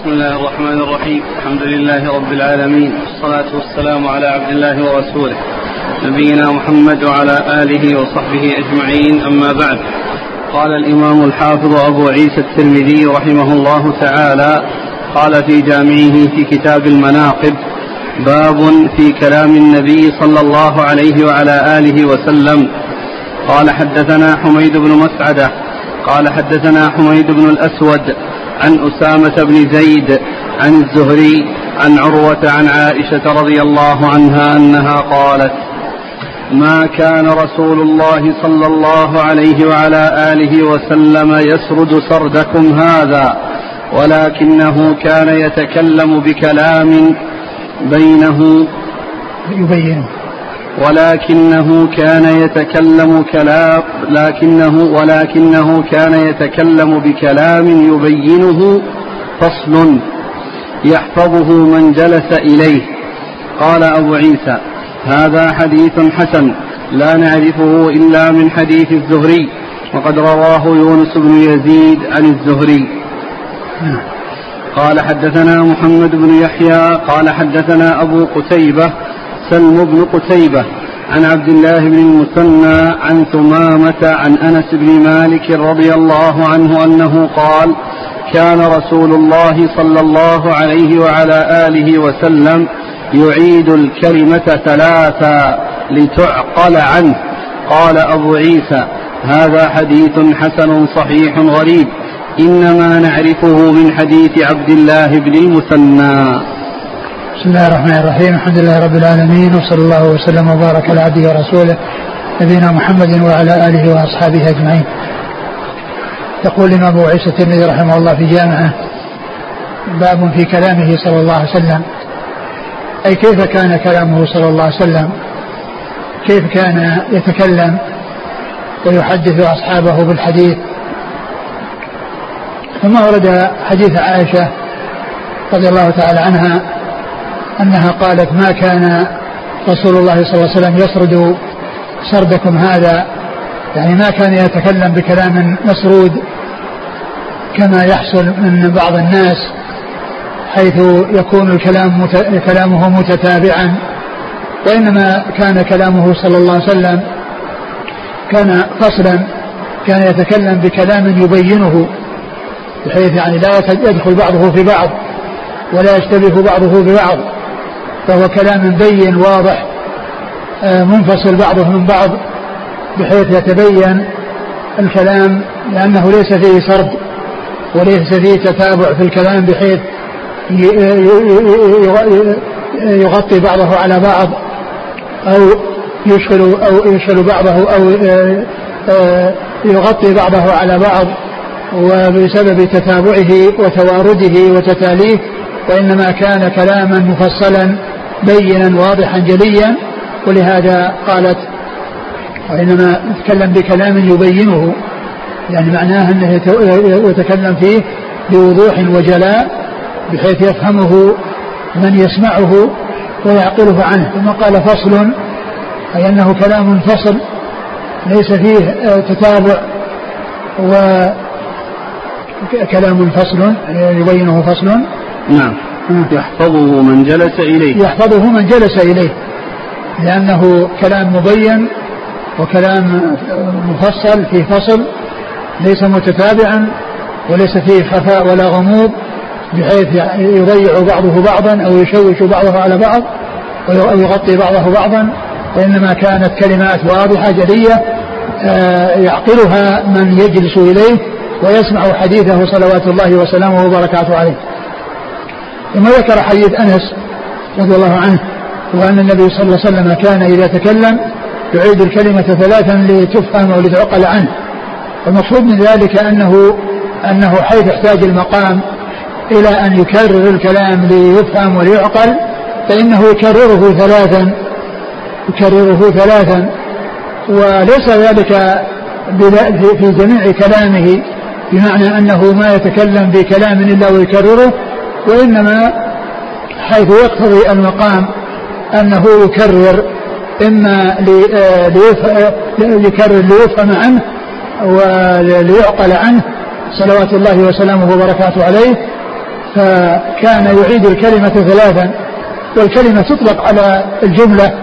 بسم الله الرحمن الرحيم. الحمد لله رب العالمين. والصلاة والسلام على عبد الله ورسوله. نبينا محمد وعلى آله وصحبه أجمعين. أما بعد. قال الإمام الحافظ أبو عيسى الترمذي رحمه الله تعالى قال في جامعه في كتاب المناقب باب في كلام النبي صلى الله عليه وعلى آله وسلم. قال حدثنا حميد بن مسعدة قال حدثنا حميد بن الأسود عن أسامة بن زيد عن الزهري عن عروة عن عائشة رضي الله عنها أنها قالت ما كان رسول الله صلى الله عليه وعلى آله وسلم يسرد سردكم هذا ولكنه كان يتكلم بكلام بينه يبين ولكنه كان يتكلم كلام لكنه ولكنه كان يتكلم بكلام يبينه فصل يحفظه من جلس إليه. قال أبو عيسى هذا حديث حسن لا نعرفه إلا من حديث الزهري وقد رواه يونس بن يزيد عن الزهري. قال حدثنا محمد بن يحيى قال حدثنا أبو قتيبة سلم بن قتيبة عن عبد الله بن المثنى عن ثمامة عن أنس بن مالك رضي الله عنه أنه قال كان رسول الله صلى الله عليه وعلى آله وسلم يعيد الكلمة ثلاثا لتعقل عنه. قال أبو عيسى هذا حديث حسن صحيح غريب إنما نعرفه من حديث عبد الله بن المثنى. بسم الله الرحمن الرحيم. الحمد لله رب العالمين وصلى الله وسلم وبارك على عبده ورسوله نبينا محمد وعلى آله وأصحابه أجمعين. يقول الإمام أبو عيسى الترمذي رحمه الله في جامعه باب في كلامه صلى الله عليه وسلم. أي كيف كان كلامه صلى الله عليه وسلم؟ كيف كان يتكلم ويحدث أصحابه بالحديث؟ ثم ورد حديث عائشة رضي الله تعالى عنها أنها قالت ما كان رسول الله صلى الله عليه وسلم يسرد سردكم هذا. يعني ما كان يتكلم بكلام مسرود كما يحصل من بعض الناس حيث يكون الكلام مت... كلامه متتابعا. وإنما كان كلامه صلى الله عليه وسلم كان فصلا كان يتكلم بكلام يبينه بحيث يعني لا يدخل بعضه في بعض ولا يشتبه بعضه ببعض. فهو كلام بين واضح آه، منفصل بعضه من بعض بحيث يتبين الكلام لأنه ليس فيه سرد وليس فيه تتابع في الكلام بحيث يغطي بعضه على بعض أو يشغل أو يشغل بعضه أو آه، آه، يغطي بعضه على بعض وبسبب تتابعه وتوارده وتتاليه وإنما كان كلاما مفصلا بينا واضحا جليا. ولهذا قالت وإنما يتكلم بكلام يبينه يعني معناه أنه يتكلم فيه بوضوح وجلاء بحيث يفهمه من يسمعه ويعقله عنه. ثم قال فصل أي أنه كلام فصل ليس فيه تتابع وكلام فصل يبينه فصل. نعم. يحفظه من جلس إليه. يحفظه من جلس إليه. لأنه كلام مبين وكلام مفصل في فصل ليس متتابعا وليس فيه خفاء ولا غموض بحيث يضيع بعضه بعضا أو يشوش بعضه على بعض أو يغطي بعضه بعضا. وإنما كانت كلمات واضحة جلية آه، يعقلها من يجلس إليه ويسمع حديثه صلوات الله وسلامه وبركاته عليه. ثم ذكر حديث أنس رضي الله عنه وأن النبي صلى الله عليه وسلم كان إذا تكلم يعيد الكلمة ثلاثا لتفهم ولتعقل عنه. والمقصود من ذلك انه أنه حيث احتاج المقام إلى أن يكرر الكلام ليفهم وليعقل فإنه يكرره ثلاثا يكرره ثلاثا. وليس ذلك في جميع كلامه بمعنى أنه ما يتكلم بكلام إلا ويكرره وإنما حيث يقتضي المقام أنه يكرر إما يكرر ليفهم عنه وليعقل عنه صلوات الله وسلامه وبركاته عليه فكان يعيد الكلمة ثلاثا والكلمة تطلق على الجملة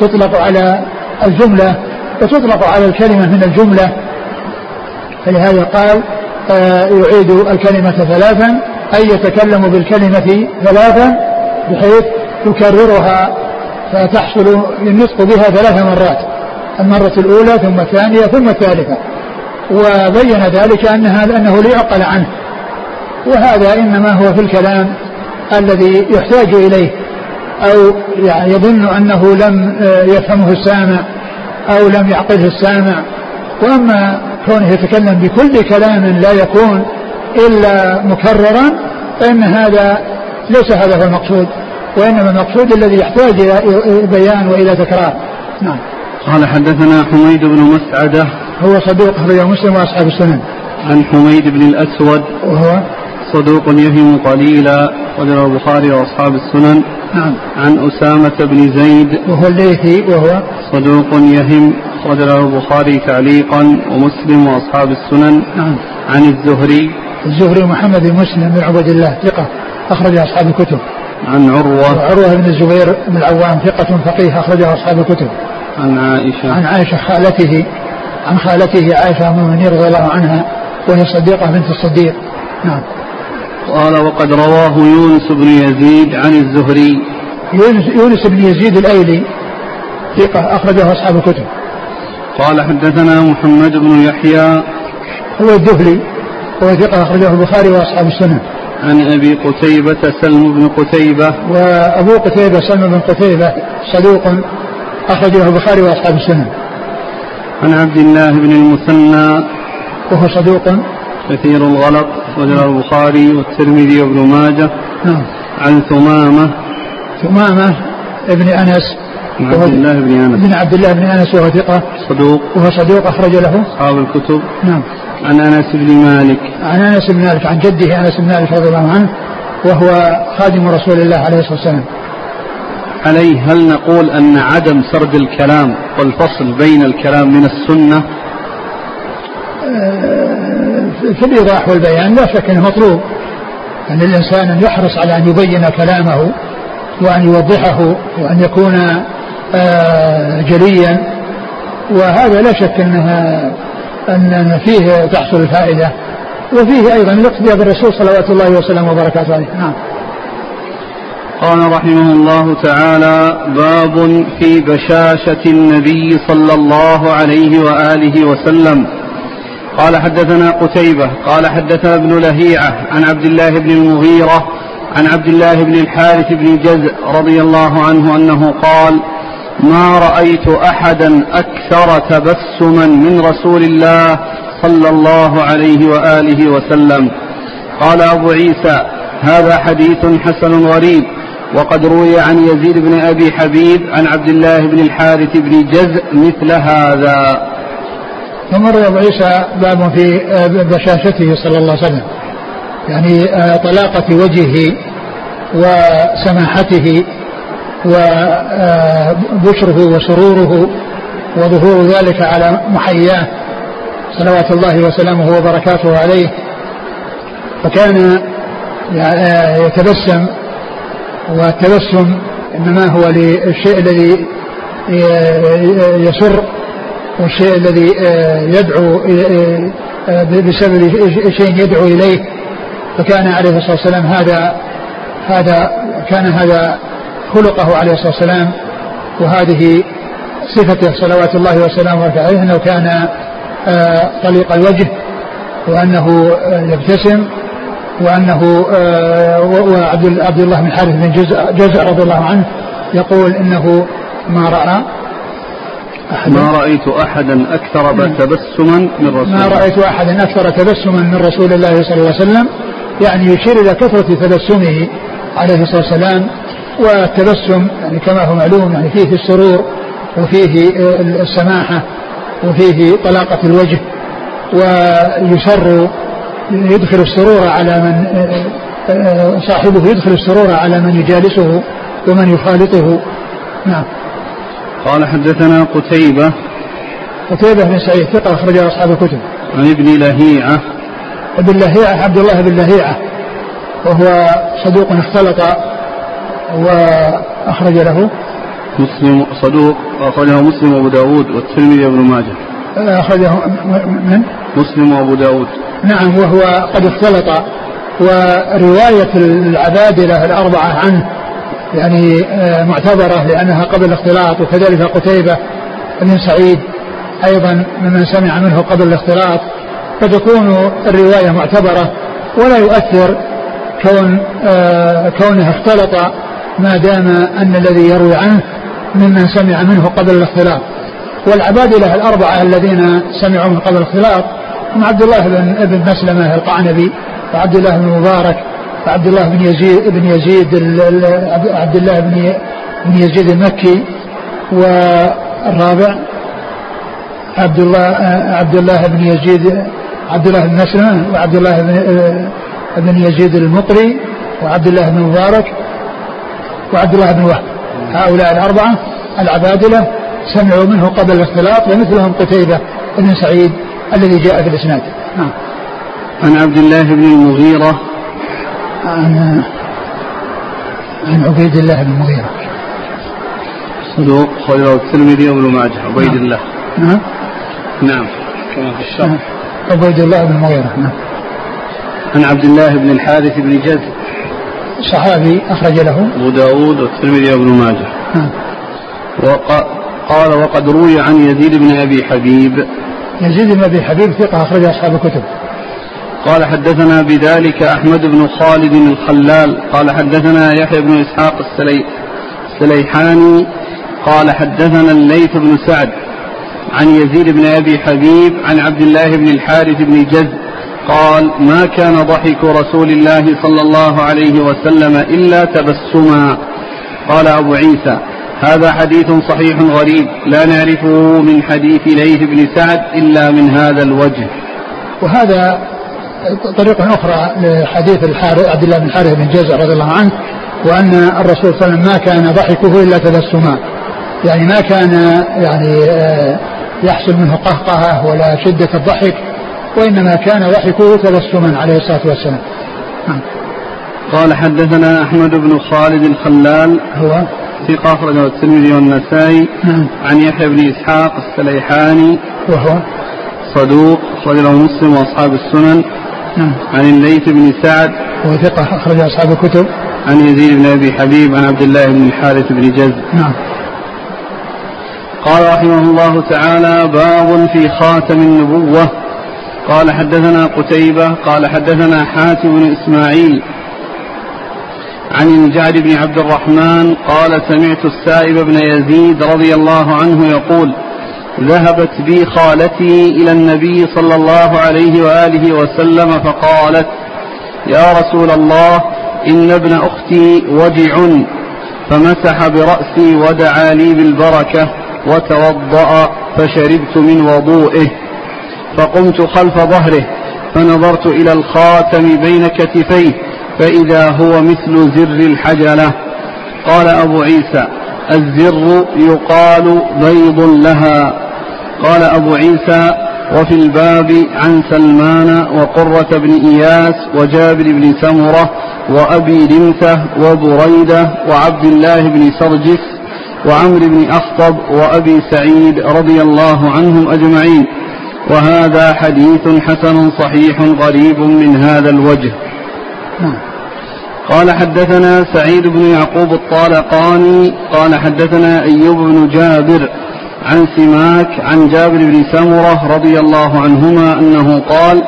تطلق على الجملة وتطلق على الكلمة من الجملة. فلهذا قال آه، يعيد الكلمة ثلاثا أي يتكلم بالكلمة ثلاثا بحيث يكررها فتحصل النطق بها ثلاث مرات. المرة الأولى ثم الثانية ثم الثالثة. وبين ذلك أن هذا أنه لا يعقل عنه. وهذا إنما هو في الكلام الذي يحتاج إليه. أو يعني يظن أنه لم آه، يفهمه السامع أو لم يعقله السامع. وأما كونه يتكلم بكل كلام لا يكون إلا مكررا فإن هذا ليس هذا هو المقصود وإنما المقصود الذي يحتاج إلى بيان وإلى تكرار. نعم. قال حدثنا حميد بن مسعدة. هو صدوق أخرجه مسلم وأصحاب السنن. عن حميد بن الأسود. وهو؟ صدوق يهم قليلا وجرى البخاري وأصحاب السنن. نعم. عن أسامة بن زيد. وهو الليثي وهو؟ صدوق يهم له البخاري تعليقا ومسلم وأصحاب السنن. نعم. عن الزهري. الزهري محمد بن مسلم بن عبد الله ثقة أخرج أصحاب الكتب. عن عروة. عروة بن الزبير بن العوام ثقة فقيه أخرجه أصحاب الكتب. عن عائشة. عن عائشة خالته عن خالته عائشة أم المؤمنين رضي الله عنها وهي صديقة بنت الصديق. نعم. قال وقد رواه يونس بن يزيد عن الزهري. يونس, يونس بن يزيد الأيلي ثقة أخرجه أصحاب الكتب. قال حدثنا محمد بن يحيى. هو الدهلي. هو ثقة أخرجه البخاري وأصحاب السنة. عن أبي قتيبة سلم بن قتيبة. وأبو قتيبة سلم بن قتيبة صدوق أخرجه البخاري وأصحاب السنة. عن عبد الله بن المثنى. وهو صدوق. كثير الغلط وجرى البخاري والترمذي وابن ماجه. نعم. عن ثمامة. ثمامة ابن أنس. عبد الله بن أنس. بن عبد الله بن أنس وهو ثقة. صدوق. وهو صدوق أخرج له. أصحاب الكتب. نعم. عن أنس بن مالك. عن أنس بن مالك عن جده أنس بن مالك رضي الله عنه وهو خادم رسول الله عليه الصلاة والسلام. عليه هل نقول أن عدم سرد الكلام والفصل بين الكلام من السنة؟ في الإيضاح والبيان لا شك أنه مطلوب. أن الإنسان أن يحرص على أن يبين كلامه وأن يوضحه وأن يكون آه، جليا. وهذا لا شك أنها أن فيه تحصل الفائدة وفيه أيضا الاقتداء بالرسول صلوات الله وسلامه وبركاته عليه. نعم. قال رحمه الله تعالى باب في بشاشة النبي صلى الله عليه وآله وسلم. قال حدثنا قتيبة قال حدثنا ابن لهيعة عن عبد الله بن المغيرة عن عبد الله بن الحارث بن جزء رضي الله عنه أنه قال ما رأيت أحدا أكثر تبسما من رسول الله صلى الله عليه وآله وسلم. قال أبو عيسى هذا حديث حسن غريب وقد روي عن يزيد بن أبي حبيب عن عبد الله بن الحارث بن جزء مثل هذا. ثم روي أبو عيسى باب في آه، بشاشته صلى الله عليه وسلم يعني آه، طلاقة وجهه وسماحته وبشره آه، وسروره وظهور ذلك على محياه صلوات الله وسلامه وبركاته عليه. فكان يتبسم والتبسم إنما هو للشيء الذي يسر والشيء الذي آه، يدعو آه، آه، بسبب شيء يدعو إليه. فكان عليه الصلاة والسلام هذا هذا كان هذا خلقه عليه الصلاة والسلام وهذه صفته صلوات الله وسلامه عليه إنه كان طليق الوجه وأنه يبتسم وأنه وعبد عبد الله بن حارث بن جزء رضي الله عنه يقول إنه ما رأى أحدا. ما رأيت أحدا أكثر تبسما من رسول ما رأيت أحدا أكثر تبسما من رسول الله صلى الله عليه وسلم يعني يشير إلى كثرة تبسمه عليه الصلاة والسلام والتبسم يعني كما هو معلوم يعني فيه السرور وفيه السماحة وفيه طلاقة الوجه ويسر يدخل السرور على من صاحبه يدخل السرور على من يجالسه ومن يخالطه. نعم. قال حدثنا قتيبة. قتيبة بن سعيد ثقة أخرجه أصحاب الكتب. عن ابن لهيعة. ابن لهيعة عبد الله بن لهيعة وهو صدوق اختلط وأخرج له. مسلم صدوق أخرجه مسلم وأبو داود والترمذي وابن ماجه. أخرجه من؟ مسلم وأبو داود. نعم وهو قد اختلط. ورواية العبادلة الأربعة عنه يعني آه، معتبرة لأنها قبل الاختلاط وكذلك قتيبة بن سعيد أيضا ممن سمع منه قبل الاختلاط. فتكون الرواية معتبرة ولا يؤثر كون آه، كونه اختلط ما دام أن الذي يروي عنه ممن سمع منه قبل الاختلاط. والعبادلة الأربعة الذين سمعوا من قبل الاختلاط هم عبد الله بن ابن مسلمة القعنبي وعبد الله بن مبارك وعبد الله بن يزيد بن يزيد عبد الله بن بن يزيد المكي والرابع عبد الله عبد الله بن يزيد عبد الله بن مسلمة وعبد الله بن يزيد المقري وعبد الله بن مبارك وعبد الله بن وهب. هؤلاء الأربعة العبادلة سمعوا منه قبل الاختلاط ومثلهم قتيبة بن سعيد الذي جاء في الإسناد. نعم. عن عبد الله بن المغيرة. عن عن عبيد الله بن المغيرة. صدوق خرجه الترمذي وابن ماجه عبيد نعم. الله. نعم. نعم كما في الشرح. نعم. عبيد الله بن المغيرة نعم. عن عبد الله بن الحارث بن جد. صحابي أخرج له. أبو داود والترمذي وابن ماجه. نعم. وقال وقد روي عن يزيد بن أبي حبيب. يزيد بن أبي حبيب ثقة أخرج أصحاب الكتب. قال حدثنا بذلك أحمد بن خالد الخلال. قال حدثنا يحيى بن إسحاق السلي السليحاني. قال حدثنا الليث بن سعد عن يزيد بن أبي حبيب عن عبد الله بن الحارث بن جز قال ما كان ضحك رسول الله صلى الله عليه وسلم إلا تبسما. قال أبو عيسى هذا حديث صحيح غريب لا نعرفه من حديث ليث بن سعد إلا من هذا الوجه. وهذا طريقة أخرى لحديث الحارث عبد الله بن الحارث بن جزء رضي الله عنه وأن الرسول صلى الله عليه وسلم ما كان ضحكه إلا تبسما. يعني ما كان يعني آه، يحصل منه قهقهة ولا شدة الضحك. وإنما كان ضحكه تبسما عليه الصلاة والسلام. نعم. قال حدثنا أحمد بن خالد الخلال. هو؟ ثقة أخرجه الترمذي والنسائي. نعم. عن يحيى بن إسحاق السليحاني. وهو؟ صدوق أخرجه مسلم وأصحاب السنن. نعم. عن الليث بن سعد. وهو ثقة أخرج أصحاب الكتب. عن يزيد بن أبي حبيب. عن عبد الله بن الحارث بن جز. نعم. قال رحمه الله تعالى باب في خاتم النبوة. قال حدثنا قتيبة قال حدثنا حاتم بن إسماعيل عن الجعد بن عبد الرحمن قال سمعت السائب بن يزيد رضي الله عنه يقول ذهبت بي خالتي إلى النبي صلى الله عليه وآله وسلم فقالت يا رسول الله إن ابن أختي وجع فمسح برأسي ودعا لي بالبركة وتوضأ فشربت من وضوئه. فقمت خلف ظهره فنظرت إلى الخاتم بين كتفيه فإذا هو مثل زر الحجلة. قال أبو عيسى الزر يقال بيض لها. قال أبو عيسى وفي الباب عن سلمان وقرة بن إياس وجابر بن سمرة وأبي لمثة وبريدة وعبد الله بن سرجس وعمرو بن أخطب وأبي سعيد رضي الله عنهم أجمعين. وهذا حديث حسن صحيح غريب من هذا الوجه نعم. قال حدثنا سعيد بن يعقوب الطالقاني قال حدثنا أيوب بن جابر عن سماك عن جابر بن سمرة رضي الله عنهما أنه قال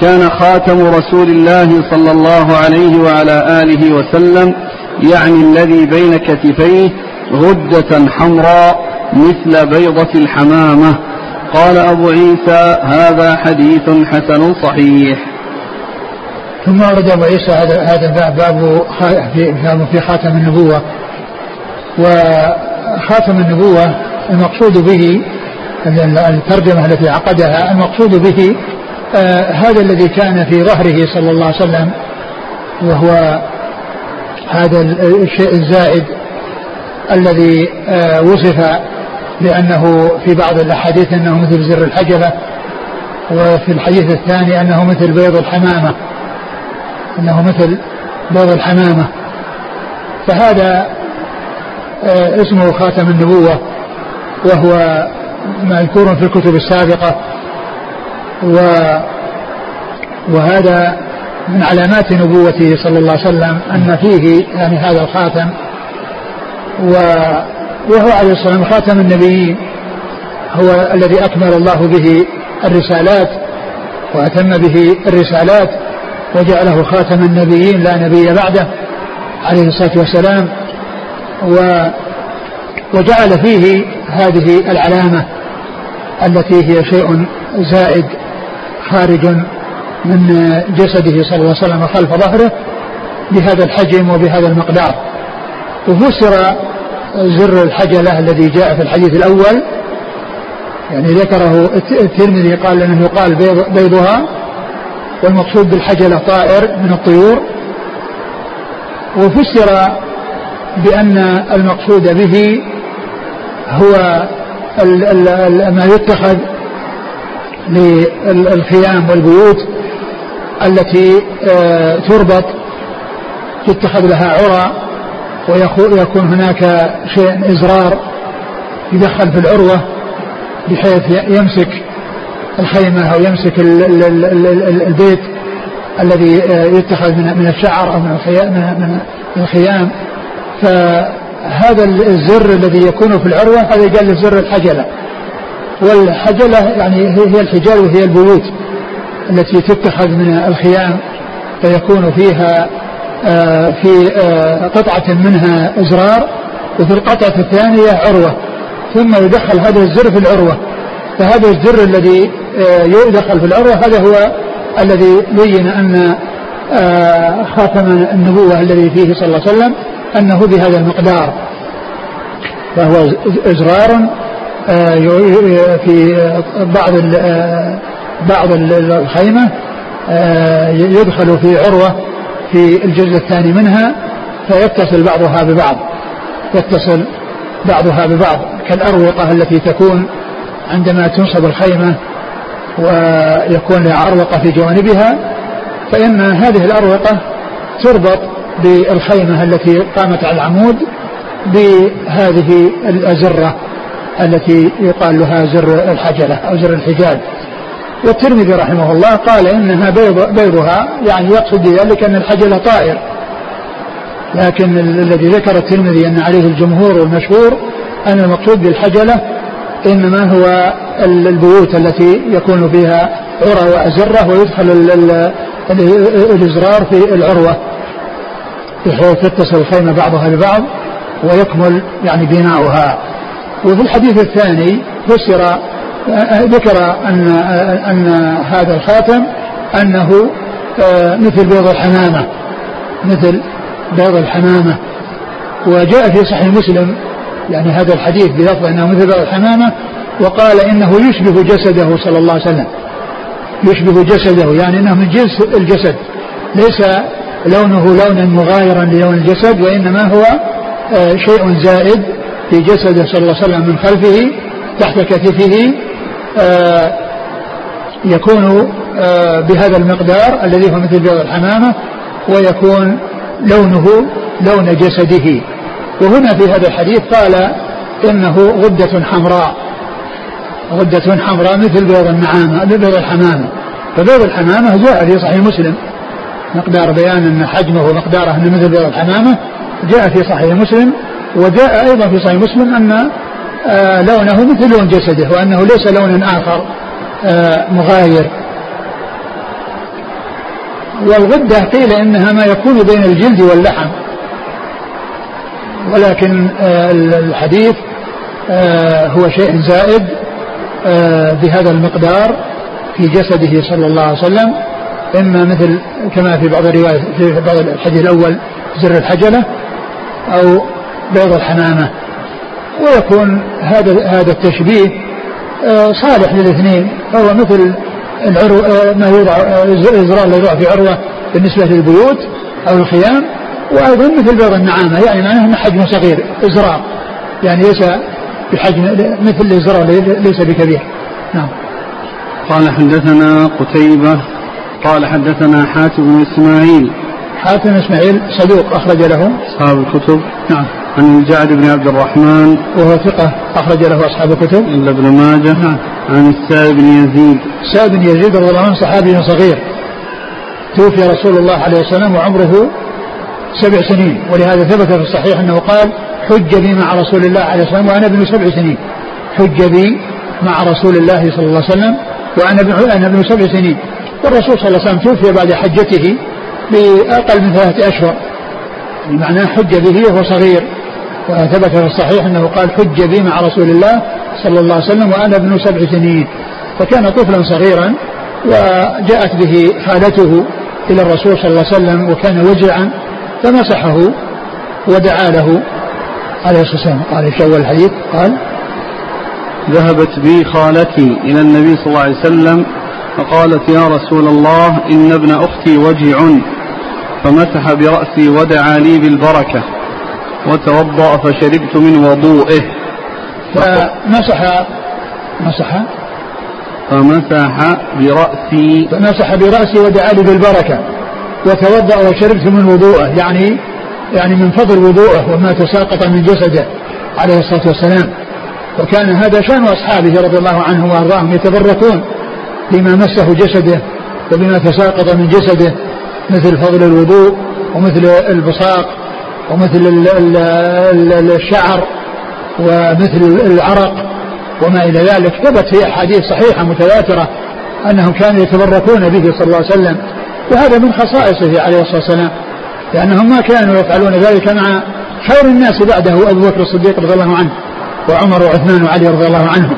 كان خاتم رسول الله صلى الله عليه وعلى آله وسلم يعني الذي بين كتفيه غدة حمراء مثل بيضة الحمامة قال أبو عيسى هذا حديث حسن صحيح. ثم ورد أبو عيسى هذا هذا الباب باب في في خاتم النبوة. وخاتم النبوة المقصود به الترجمة التي عقدها المقصود به آه هذا الذي كان في ظهره صلى الله عليه وسلم وهو هذا الشيء الزائد الذي آه وصف لأنه في بعض الأحاديث أنه مثل زر الحجبة وفي الحديث الثاني أنه مثل بيض الحمامة أنه مثل بيض الحمامة. فهذا آه، اسمه خاتم النبوة وهو مذكور في الكتب السابقة. و وهذا من علامات نبوته صلى الله عليه وسلم أن فيه يعني هذا الخاتم. و وهو عليه الصلاة والسلام خاتم النبيين. هو الذي أكمل الله به الرسالات وأتم به الرسالات وجعله خاتم النبيين لا نبي بعده عليه الصلاة والسلام. و وجعل فيه هذه العلامة التي هي شيء زائد خارج من جسده صلى الله عليه وسلم خلف ظهره بهذا الحجم وبهذا المقدار. وفسر زر الحجلة الذي جاء في الحديث الأول. يعني ذكره الترمذي قال انه يقال بيض بيضها والمقصود بالحجلة طائر من الطيور. وفسر بأن المقصود به هو ال ال ما يتخذ للخيام والبيوت التي آه، تربط يتخذ لها عرى. ويكون هناك شيء إزرار يدخل في العروة بحيث يمسك الخيمة أو يمسك البيت الذي آه، يتخذ من الشعر أو من الخيام فهذا الزر الذي يكون في العروة هذا يقال زر الحجلة. والحجلة يعني هي الحجال وهي البيوت التي تتخذ من الخيام فيكون فيها في آه، قطعة منها إزرار وفي القطعة الثانية عروة ثم يدخل هذا الزر في العروة. فهذا الزر الذي آه، يدخل في العروة هذا هو الذي بين أن خاتم النبوة الذي فيه صلى الله عليه وسلم أنه بهذا المقدار. فهو إزرار في بعض بعض الخيمة يدخل في عروة. في الجزء الثاني منها فيتصل بعضها ببعض. يتصل بعضها ببعض كالأروقة التي تكون عندما تنصب الخيمة ويكون لها أروقة في جوانبها. فإن هذه الأروقة تربط بالخيمة التي قامت على العمود بهذه الأزرة التي يقال لها زر الحجلة أو زر الحجاب والترمذي رحمه الله قال إنها بيض بيضها يعني يقصد بذلك ان الحجل طائر. لكن الذي ذكر الترمذي أن عليه الجمهور والمشهور أن المقصود بالحجله إنما هو البيوت التي يكون فيها عرى وأزرة ويدخل الإزرار في العروة. بحيث تتصل الخيمه بعضها ببعض ويكمل يعني بناؤها. وفي الحديث الثاني فسر ذكر أن أن هذا الخاتم أنه آه، مثل بيض الحمامة مثل بيض الحمامة. وجاء في صحيح مسلم يعني هذا الحديث بلفظ أنه مثل بيض الحمامة وقال إنه يشبه جسده صلى الله عليه وسلم. يشبه جسده يعني أنه من جنس الجسد. ليس لونه لونا مغايرا للون الجسد وإنما هو آه، شيء زائد في جسده صلى الله عليه وسلم من خلفه. تحت كتفه آه، يكون آه، بهذا المقدار الذي هو مثل بيض الحمامة ويكون لونه لون جسده. وهنا في هذا الحديث قال إنه غدة حمراء غدة حمراء مثل بيض النعامة بيض الحمامة. فبيض الحمامة جاء في صحيح مسلم. مقدار بيان أن حجمه ومقداره أنه مثل بيض الحمامة جاء في صحيح مسلم وجاء أيضا في صحيح مسلم أن لونه مثل لون جسده وأنه ليس لون آخر آه، مغاير. والغدة قيل إنها ما يكون بين الجلد واللحم. ولكن آه، الحديث هو شيء زائد بهذا المقدار في جسده صلى الله عليه وسلم. إما مثل كما في بعض الروايات في بعض الحديث الأول زر الحجلة أو بيض الحمامة. ويكون هذا هذا التشبيه آه، صالح للاثنين فهو مثل العرو آه، ما يوضع آه، الازرار الذي يوضع في عروة بالنسبة للبيوت أو الخيام وأيضا مثل بيض النعامة يعني معناه إنه حجمه صغير إزرار يعني ليس بحجم مثل الإزرار ليس بكبير. نعم. قال حدثنا قتيبة قال حدثنا حاتم بن إسماعيل. حاتم إسماعيل صدوق أخرج له. أصحاب الكتب. نعم. عن الجعد بن عبد الرحمن وهو ثقة أخرج له أصحاب الكتب. إلا ابن ماجه نعم. عن السائب بن يزيد. سعد بن يزيد رضي الله عنه صحابي صغير. توفي رسول الله عليه وسلم وعمره سبع سنين. ولهذا ثبت في الصحيح أنه قال حج بي مع رسول الله عليه وسلم وأنا ابن سبع سنين. حج بي مع رسول الله صلى الله عليه وسلم وأنا ابن أنا ابن سبع سنين. والرسول صلى الله عليه وسلم توفي بعد حجته بأقل من ثلاثة أشهر. معناه حج به وهو صغير. وثبت في الصحيح أنه قال حج بي مع رسول الله صلى الله عليه وسلم وأنا ابن سبع سنين. فكان طفلا صغيرا وجاءت به خالته إلى الرسول صلى الله عليه وسلم وكان وجعا فمسحه ودعا له عليه الصلاة والسلام. قال في أول الحديث قال ذهبت بي خالتي إلى النبي صلى الله عليه وسلم فقالت يا رسول الله إن ابن أختي وجع. فمسح برأسي ودعا لي بالبركة. وتوضأ فشربت من وضوئه. فمسح مسح فمسح برأسي. فمسح برأسي ودعا لي بالبركة. وتوضأ وشربت من وضوءه يعني يعني من فضل وضوءه وما تساقط من جسده عليه الصلاة والسلام. وكان هذا شأن أصحابه رضي الله عنهم وأرضاهم يتبركون بما مسه جسده وبما تساقط من جسده مثل فضل الوضوء ومثل البصاق. ومثل الشعر ومثل العرق وما إلى ذلك. ثبت في أحاديث صحيحة متواترة أنهم كانوا يتبركون به صلى الله عليه وسلم. وهذا من خصائصه عليه الصلاة والسلام لأنهم ما كانوا يفعلون ذلك مع خير الناس بعده أبو بكر الصديق رضي الله عنه وعمر وعثمان وعلي رضي الله عنهم.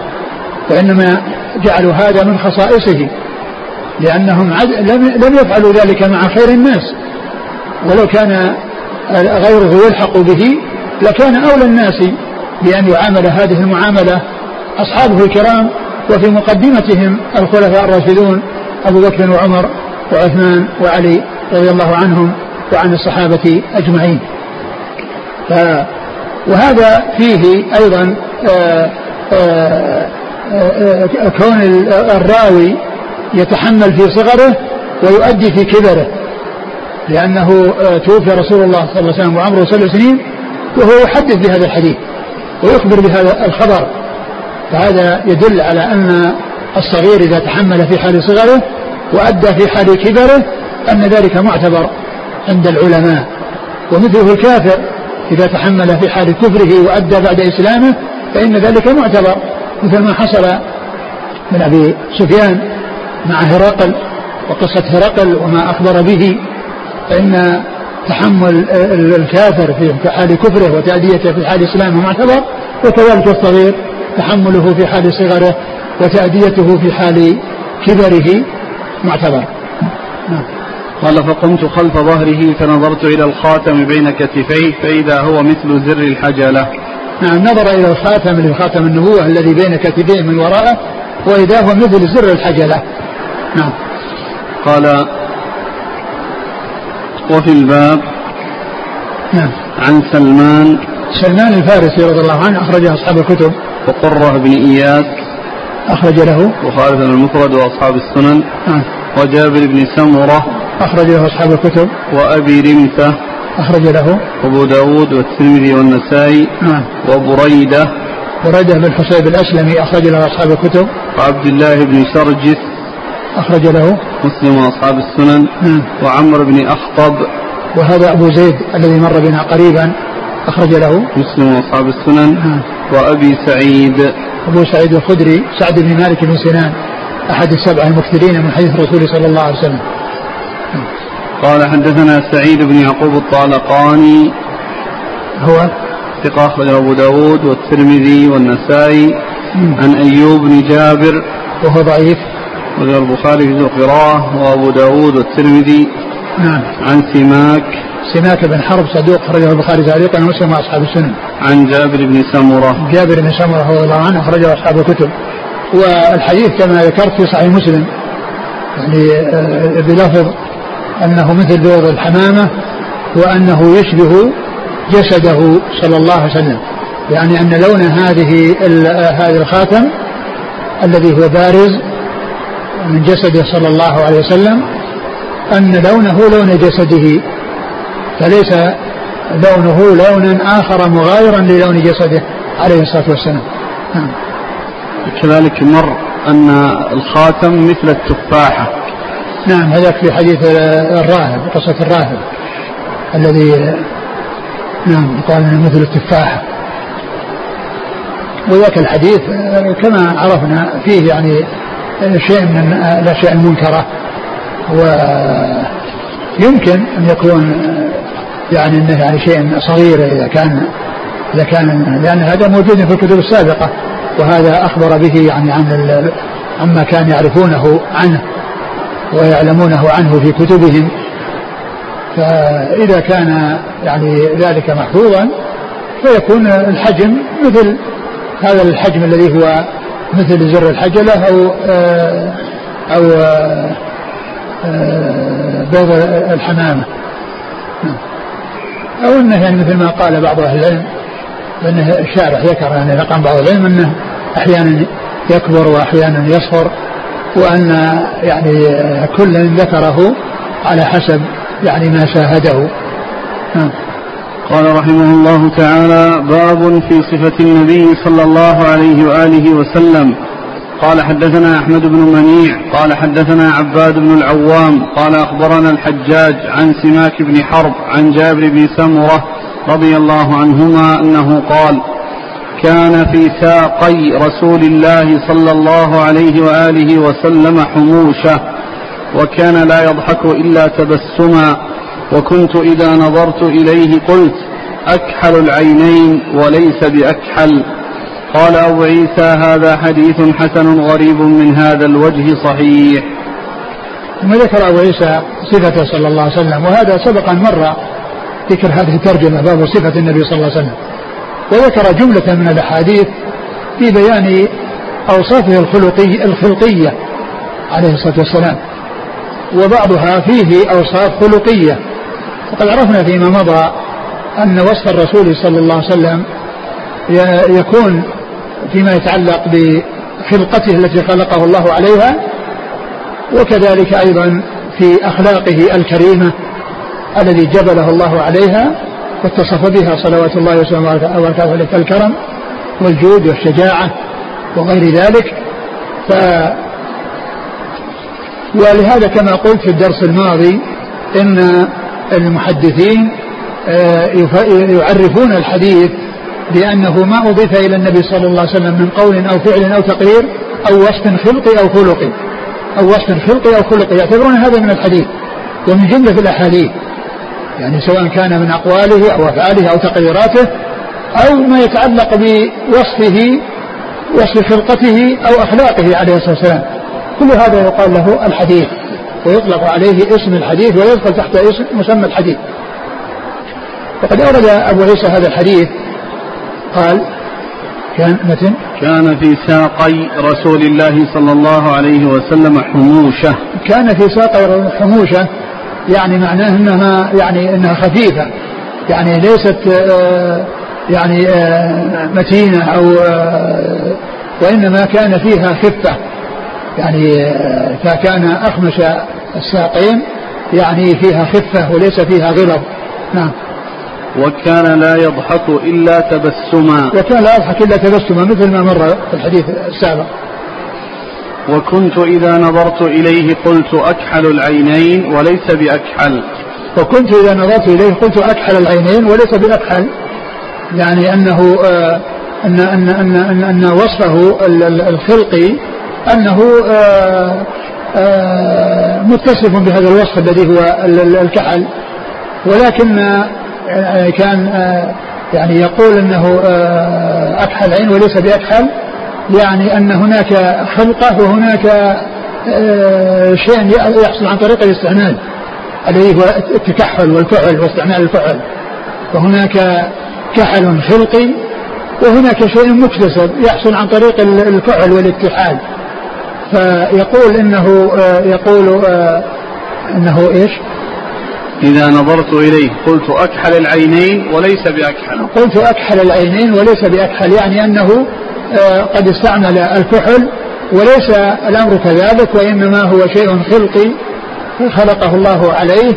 وإنما جعلوا هذا من خصائصه لأنهم لم يفعلوا ذلك مع خير الناس. ولو كان غيره يلحق به لكان أولى الناس بأن يعامل هذه المعاملة أصحابه الكرام وفي مقدمتهم الخلفاء الراشدون أبو بكر وعمر وعثمان وعلي رضي الله عنهم وعن الصحابة أجمعين. ف وهذا فيه أيضا آآ آآ آآ كون الراوي يتحمل في صغره ويؤدي في كبره. لأنه توفي رسول الله صلى الله عليه وسلم وعمره سبع سنين وهو يحدث بهذا الحديث ويخبر بهذا الخبر. فهذا يدل على أن الصغير إذا تحمل في حال صغره وأدى في حال كبره أن ذلك معتبر عند العلماء. ومثله الكافر إذا تحمل في حال كفره وأدى بعد إسلامه فإن ذلك معتبر مثل ما حصل من أبي سفيان مع هرقل وقصة هرقل وما أخبر به. فإن تحمل الكافر في حال كفره وتأديته في حال إسلامه معتبر وكذلك الصغير تحمله في حال صغره وتأديته في حال كبره معتبر نعم. قال فقمت خلف ظهره فنظرت إلى الخاتم بين كتفيه فإذا هو مثل زر الحجلة. نعم نظر إلى الخاتم اللي خاتم النبوة الذي بين كتفيه من وراءه وإذا هو مثل زر الحجلة. نعم. قال وفي الباب نعم. عن سلمان سلمان الفارسي رضي الله عنه أخرجه أصحاب الكتب. وقرة بن إياس أخرج له. وخالد المفرد وأصحاب السنن. نعم. وجابر بن سمرة أخرج له أصحاب الكتب. وأبي رمثة أخرج له. أبو داود والترمذي والنسائي نعم. وبريدة بريدة بن حسيب الأسلمي أخرج له أصحاب الكتب. وعبد الله بن شرجس أخرج له. مسلم وأصحاب السنن نعم. وعمر بن أخطب. وهذا أبو زيد الذي مر بنا قريبا. أخرج له. مسلم وأصحاب السنن نعم. وأبي سعيد. أبو سعيد الخدري سعد بن مالك بن سنان أحد السبعة المكثرين من حديث الرسول صلى الله عليه وسلم. قال حدثنا سعيد بن يعقوب الطالقاني. هو؟ ثقة أخرجه أبو داود والترمذي والنسائي. مم. عن أيوب بن جابر. وهو ضعيف. وغير البخاري في القراءة وأبو داود والترمذي نعم. عن سماك سماك بن حرب صدوق خرجه البخاري تعليقا ومسلم وأصحاب السنن عن جابر بن سمرة. جابر بن سمرة رضي الله عنه أخرجه أصحاب الكتب. والحديث كما ذكرت في صحيح مسلم. يعني آه، بلفظ أنه مثل بيض الحمامة وأنه يشبه جسده صلى الله عليه وسلم. يعني أن لون هذه آه، هذا الخاتم الذي هو بارز من جسده صلى الله عليه وسلم أن لونه لون جسده فليس لونه لون آخر مغايرا للون جسده عليه الصلاة والسلام. نعم. كذلك مر أن الخاتم مثل التفاحة. نعم هذاك في حديث الراهب قصة الراهب الذي نعم قال مثل التفاحة. وذاك الحديث كما عرفنا فيه يعني شيء من الأشياء المنكرة ويمكن أن يكون يعني أنه يعني شيء صغير إذا كان إذا كان لأن هذا موجود في الكتب السابقة وهذا أخبر به يعني عن عما كان يعرفونه عنه ويعلمونه عنه في كتبهم. فإذا كان يعني ذلك محفوظا فيكون الحجم مثل هذا الحجم الذي هو مثل زر الحجلة أو آه، أو آه، آه، بيض الحمامة. نعم. أو أنه يعني مثل ما قال بعض أهل العلم أنه الشارع ذكر يعني رقم بعض العلم أنه أحيانا يكبر وأحيانا يصفر وأن يعني كل ذكره على حسب يعني ما شاهده. نعم. قال رحمه الله تعالى باب في صفة النبي صلى الله عليه وآله وسلم. قال حدثنا أحمد بن منيع قال حدثنا عباد بن العوام قال أخبرنا الحجاج عن سماك بن حرب عن جابر بن سمرة رضي الله عنهما أنه قال كان في ساقي رسول الله صلى الله عليه وآله وسلم حموشة وكان لا يضحك إلا تبسما. وكنت إذا نظرت إليه قلت أكحل العينين وليس بأكحل. قال أبو عيسى هذا حديث حسن غريب من هذا الوجه صحيح. ثم ذكر أبو عيسى صفته صلى الله عليه وسلم وهذا سبق أن مر ذكر هذه الترجمة باب صفة النبي صلى الله عليه وسلم. وذكر جملة من الأحاديث في بيان أوصافه الخلقي الخلقية عليه الصلاة والسلام. وبعضها فيه أوصاف خلقية. وقد عرفنا فيما مضى أن وصف الرسول صلى الله عليه وسلم يكون فيما يتعلق بخلقته التي خلقه الله عليها وكذلك أيضا في أخلاقه الكريمة الذي جبله الله عليها واتصف بها صلوات الله وسلامه وبركاته كالكرم والجود والشجاعة وغير ذلك. ف ولهذا كما قلت في الدرس الماضي إن المحدثين آه، يعرفون الحديث بأنه ما أضيف إلى النبي صلى الله عليه وسلم من قول أو فعل أو تقرير أو وصف خلقي أو خلقي. أو وصف خلقي أو خلقي. يعتبرون هذا من الحديث. ومن جملة الأحاديث. يعني سواء كان من أقواله أو أفعاله أو تقريراته أو ما يتعلق بوصفه وصف خلقته أو أخلاقه عليه الصلاة والسلام. كل هذا يقال له الحديث. ويطلق عليه اسم الحديث ويدخل تحت اسم مسمى الحديث. وقد أورد أبو عيسى هذا الحديث قال كان متن؟ كان في ساقي رسول الله صلى الله عليه وسلم حموشة. كان في ساقي حموشة يعني معناه إنها يعني إنها خفيفة يعني ليست آه، يعني آه، متينة أو آه، وإنما كان فيها خفة. يعني فكان أخمش الساقين يعني فيها خفة وليس فيها غلظ. نعم. وكان لا يضحك إلا تبسما. وكان لا يضحك إلا تبسما مثل ما مر في الحديث السابق. وكنت إذا نظرت إليه قلت أكحل العينين وليس بأكحل. وكنت إذا نظرت إليه قلت أكحل العينين وليس بأكحل. يعني أنه آه أن أن أن أن, أن وصفه الخلقي أنه آه آه متصف بهذا الوصف الذي هو الكحل. ولكن آه، كان يعني يقول إنه أكحل عين وليس بأكحل يعني أن هناك خلقة وهناك شيء يحصل عن طريق الاستعمال الذي هو التكحل والكحل واستعمال الكحل وهناك كحل خلقي وهناك شيء مكتسب يحصل عن طريق الكحل والاتحاد. فيقول إنه يقول إنه إيش؟ إذا نظرت إليه قلت أكحل العينين وليس بأكحل قلت أكحل العينين وليس بأكحل يعني أنه آه، قد استعمل الكحل وليس الأمر كذلك وإنما هو شيء خلقي خلقه الله عليه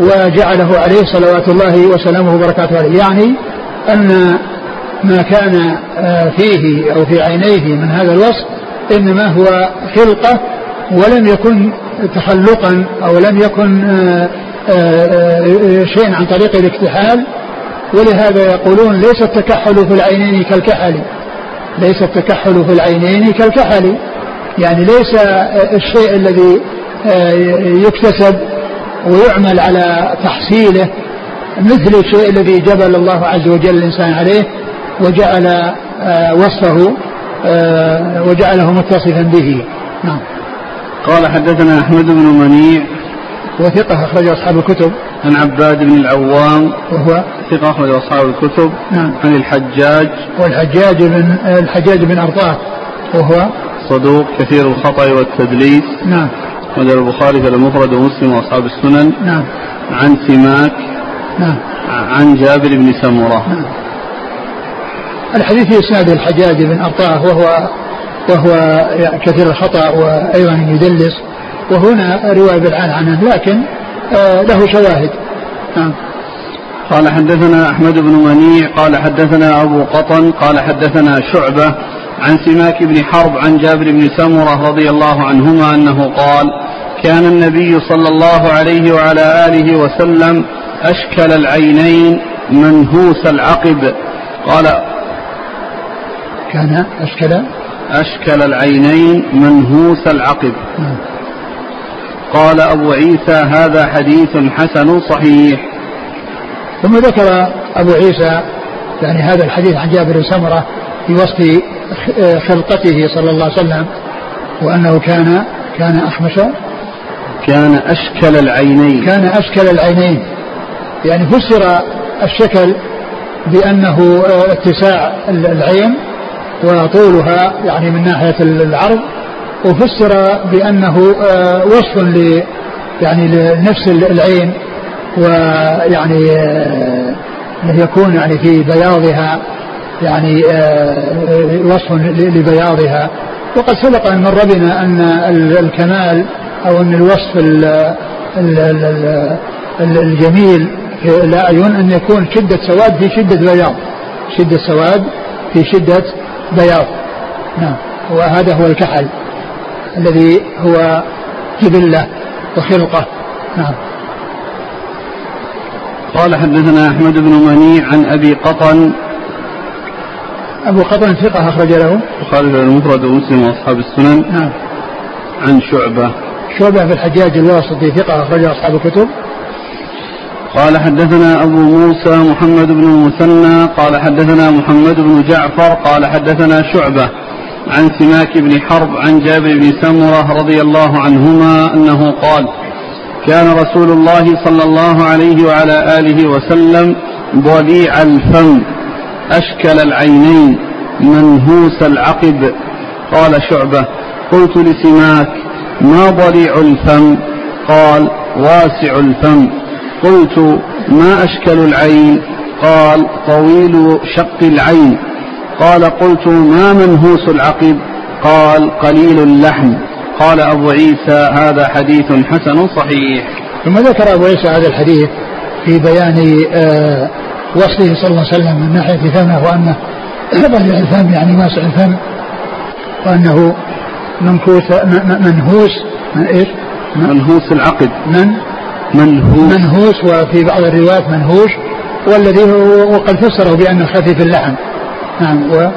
وجعله عليه صلوات الله وسلامه وبركاته عليه يعني أن ما كان آه، فيه أو في عينيه من هذا الوصف إنما هو خلقة ولم يكن تخلقا أو لم يكن آه، آه، شيء عن طريق الاكتحال ولهذا يقولون ليس التكحل في العينين كالكحل. ليس التكحل في العينين كالكحل. يعني ليس الشيء الذي يكتسب ويعمل على تحصيله مثل الشيء الذي جبل الله عز وجل الإنسان عليه وجعل آه، وصفه. آه، وجعله متصفا به. نعم. قال حدثنا أحمد بن منيع وثقة أخرج أصحاب الكتب. عن عباد بن العوام وهو ثقة أخرج أصحاب الكتب. نعم. عن الحجاج. والحجاج بن الحجاج بن أرطاة. وهو صدوق كثير الخطأ والتدليس. نعم. وذا البخاري في المفرد ومسلم وأصحاب السنن. نعم. عن سماك. نعم. عن جابر بن سمرة. نعم. الحديث في اسناد الحجاج بن أرطاه وهو وهو كثير الخطأ وأيضا يدلس. وهنا رواية بالعن عنه لكن آه له شواهد. نعم. قال حدثنا أحمد بن منيع قال حدثنا أبو قطن قال حدثنا شعبة عن سماك بن حرب عن جابر بن سمرة رضي الله عنهما أنه قال كان النبي صلى الله عليه وعلى آله وسلم أشكل العينين منهوس العقب. قال كان أشكل أشكل العينين منهوس العقب نعم. قال أبو عيسى هذا حديث حسن صحيح. ثم ذكر أبو عيسى يعني هذا الحديث عن جابر بن سمرة في وصف خلقته صلى الله عليه وسلم وأنه كان كان أخمش كان أشكل العينين. كان أشكل العينين. يعني فسر الشكل بأنه اتساع العين وطولها يعني من ناحية العرض وفسر بأنه وصف ل يعني لنفس العين ويعني يكون يعني في بياضها يعني وصف لبياضها. وقد سبق أن مر بنا أن الكمال أو أن الوصف الجميل في الأعين أن يكون شدة سواد في شدة بياض شدة سواد في شدة بياض نعم. وهذا هو الكحل الذي هو جبلة وخلقة. نعم. قال حدثنا أحمد بن منيع عن أبي قطن. أبو قطن ثقة أخرج له. البخاري المفرد ومسلم وأصحاب السنن. نعم. عن شعبة. شعبة في الحجاج الواسطي ثقة أخرج أصحاب الكتب. قال حدثنا أبو موسى محمد بن المثنى قال حدثنا محمد بن جعفر قال حدثنا شعبة عن سماك بن حرب عن جابر بن سمرة رضي الله عنهما أنه قال كان رسول الله صلى الله عليه وعلى آله وسلم ضليع الفم أشكل العينين منهوس العقب. قال شعبة قلت لسماك ما ضليع الفم؟ قال واسع الفم. قلت ما أشكل العين؟ قال طويل شق العين. قال قلت ما منهوس العقب قال قليل اللحم. قال أبو عيسى هذا حديث حسن صحيح. ثم ذكر أبو عيسى هذا الحديث في بيان آه وصفه صلى الله عليه وسلم من ناحية فمه وأنه ضلع الفم يعني واسع الفم وأنه منكوس منهوس من إيش؟ منهوس العقد. من؟ منهوس منهوس وفي بعض الروايات منهوش والذي هو وقد فسره بأنه خفيف اللحم. نعم و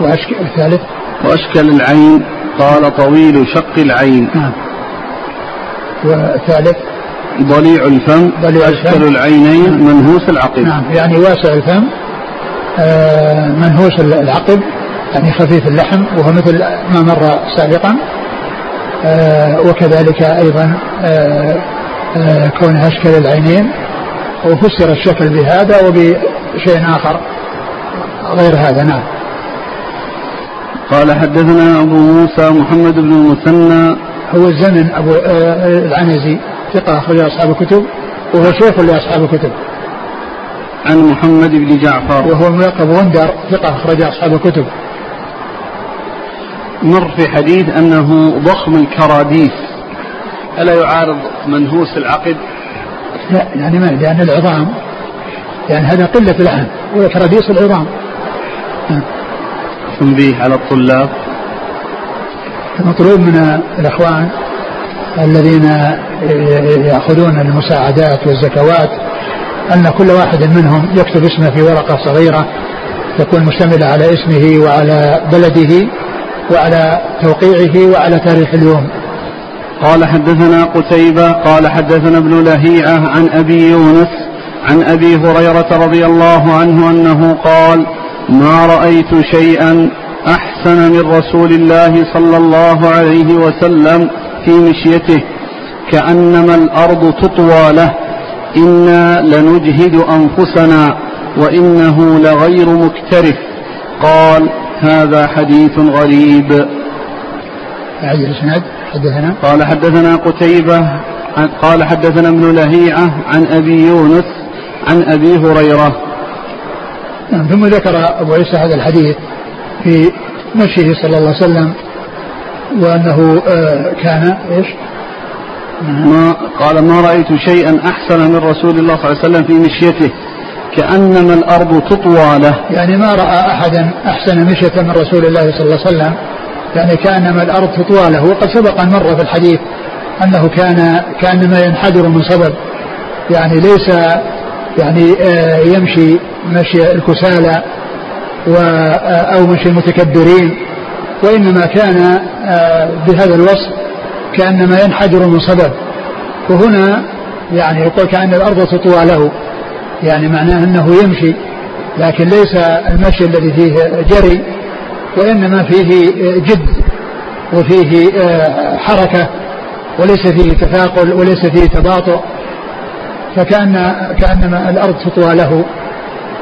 وأشكل الثالث. وأشكل العين قال طويل شق العين. نعم. والثالث. ضليع الفم ضليع أشكل الفم. العينين نعم. منهوس العقب. نعم يعني واسع الفم آه منهوس العقب يعني خفيف اللحم وهو مثل ما مر سابقا. آه وكذلك أيضا آه آه كونه أشكل العينين وفسر الشكل بهذا وبشيء آخر غير هذا نعم. قال حدثنا أبو موسى محمد بن المثنى. هو الزمن أبو آه العنزي ثقة أخرج أصحاب الكتب وهو شيخ لأصحاب الكتب. عن محمد بن جعفر. وهو ملقب وندر ثقة أخرج أصحاب الكتب. مر في حديث أنه ضخم الكراديس. ألا يعارض منهوس العقد لا يعني ما لأن العظام يعني هذا قلة العهد وكراديس العظام. تنبيه على الطلاب. المطلوب من الإخوان الذين يأخذون المساعدات والزكوات أن كل واحد منهم يكتب اسمه في ورقة صغيرة تكون مشتملة على اسمه وعلى بلده وعلى توقيعه وعلى تاريخ اليوم. قال حدثنا قتيبة قال حدثنا ابن لهيعة عن أبي يونس عن أبي هريرة رضي الله عنه أنه قال ما رأيت شيئا أحسن من رسول الله صلى الله عليه وسلم في مشيته كأنما الأرض تطوى له إنا لنجهد أنفسنا وإنه لغير مكترث. قال هذا حديث غريب. حدثنا؟ قال حدثنا قتيبة قال حدثنا ابن لهيعة عن أبي يونس عن أبي هريرة. نعم ثم ذكر أبو عيسى هذا الحديث في مشيه صلى الله عليه وسلم وأنه آه، كان إيش؟ ما قال ما رأيت شيئا أحسن من رسول الله صلى الله عليه وسلم في مشيته كأنما الأرض تطوى له. يعني ما رأى أحدا أحسن مشية من رسول الله صلى الله عليه وسلم يعني كأنما الأرض تطوى له وقد سبق أن مر في الحديث أنه كان كأنما ينحدر من صبب يعني ليس يعني آه، يمشي مشي الكسالى آه، أو مشي المتكبرين وإنما كان آه، بهذا الوصف كأنما ينحدر من صبب وهنا يعني يقول كأن الأرض تطوى له يعني معناه أنه يمشي لكن ليس المشي الذي فيه جري وإنما فيه جد وفيه حركة وليس فيه تثاقل وليس فيه تباطؤ فكأن كأنما الأرض تطوى له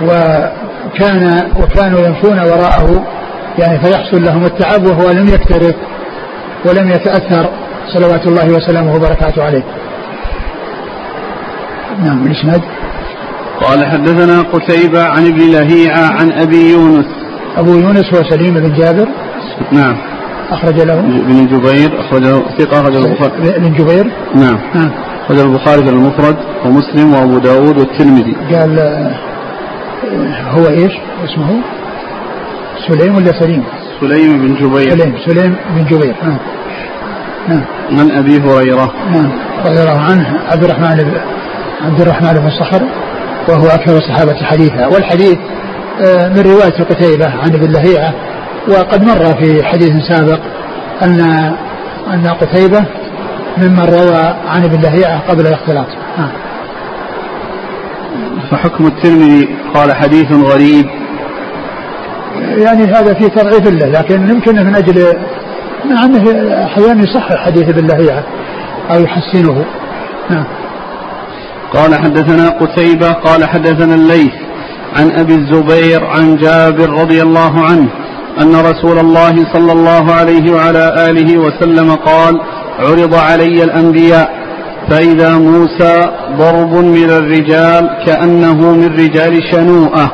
وكان وكانوا يمشون وراءه يعني فيحصل لهم التعب وهو لم يكترث ولم يتأثر. صلوات الله وسلامه وبركاته عليه. نعم الإسناد. قال حدثنا قتيبة عن ابن لهيعة عن أبي يونس. أبو يونس هو سليم بن جابر. نعم. أخرج له. ابن جبير أخرجه ثقة أخرجه البخاري. ابن جبير. نعم. نعم أخرج البخاري في المفرد ومسلم وأبو داود والترمذي. قال هو إيش؟ اسمه؟ سليم ولا سليم؟ سليم بن جبير. سليم سليم بن جبير. نعم نعم عن أبي هريرة. نعم رضي الله عنه عبد الرحمن بن عبد الرحمن بن صخر وهو أكثر الصحابة حديثا. والحديث من رواية قتيبة عن ابن لهيعة وقد مر في حديث سابق أن أن قتيبة ممن روى عن ابن لهيعة قبل الاختلاط. آه. فحكم الترمذي قال حديث غريب. يعني هذا في تضعيف له لكن يمكن من أجل مع أنه أحيانا يصحح حديث ابن لهيعة أو يحسنه. نعم قال حدثنا قتيبة قال حدثنا الليث. عن أبي الزبير عن جابر رضي الله عنه أن رسول الله صلى الله عليه وعلى آله وسلم قال عرض علي الأنبياء فإذا موسى ضرب من الرجال كأنه من رجال شنوءة.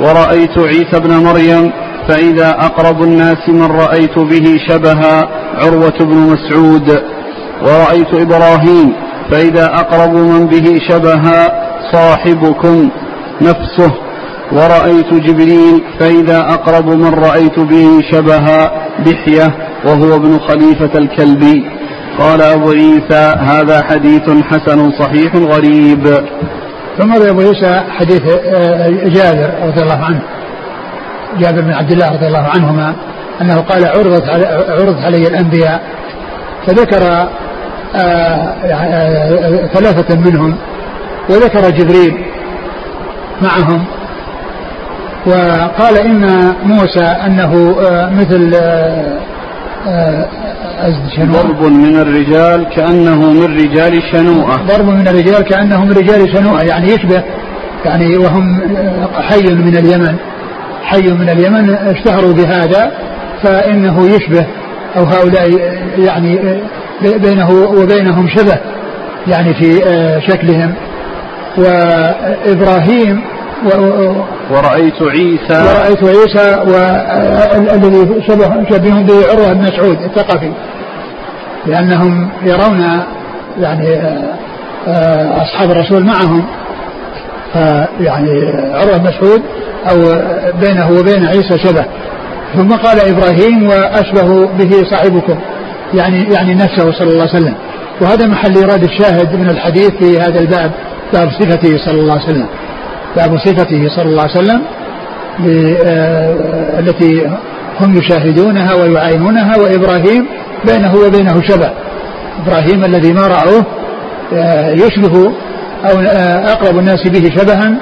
ورأيت عيسى بن مريم فإذا أقرب الناس من رأيت به شبها عروة بن مسعود. ورأيت إبراهيم فإذا أقرب من به شبها صاحبكم. نفسه ورأيت جبريل فإذا أقرب من رأيت به شبها دحية وهو ابن خليفة الكلبي قال أبو عيسى هذا حديث حسن صحيح غريب. ثم روي أبو عيسى حديث آه، جابر رضي الله عنه. جابر بن عبد الله رضي الله عنهما أنه قال عرضت علي عرضت علي الأنبياء. فذكر آه، آه، ثلاثة منهم وذكر جبريل. معهم. وقال إن موسى أنه مثل ضرب من الرجال كأنه من رجال شنوءة. ضرب من الرجال كأنه من رجال شنوءة. يعني يشبه يعني وهم حي من اليمن. حي من اليمن اشتهروا بهذا فإنه يشبه أو هؤلاء يعني بينه وبينهم شبه يعني في شكلهم. وإبراهيم ورأيت عيسى. ورأيت عيسى والذي شبه شبههم به عروة بن مسعود الثقفي. لأنهم يرون يعني آه، أصحاب الرسول معهم. فيعني عروة مسعود أو بينه وبين عيسى شبه. ثم قال إبراهيم وأشبه به صاحبكم. يعني يعني نفسه صلى الله عليه وسلم. وهذا محل إيراد الشاهد من الحديث في هذا الباب. باب صفته صلى الله عليه وسلم. باب صفته صلى الله عليه وسلم آه، التي هم يشاهدونها ويعاينونها وإبراهيم بينه وبينه شبه. إبراهيم الذي ما رأوه آه، يشبه أو آه، أقرب الناس به شبها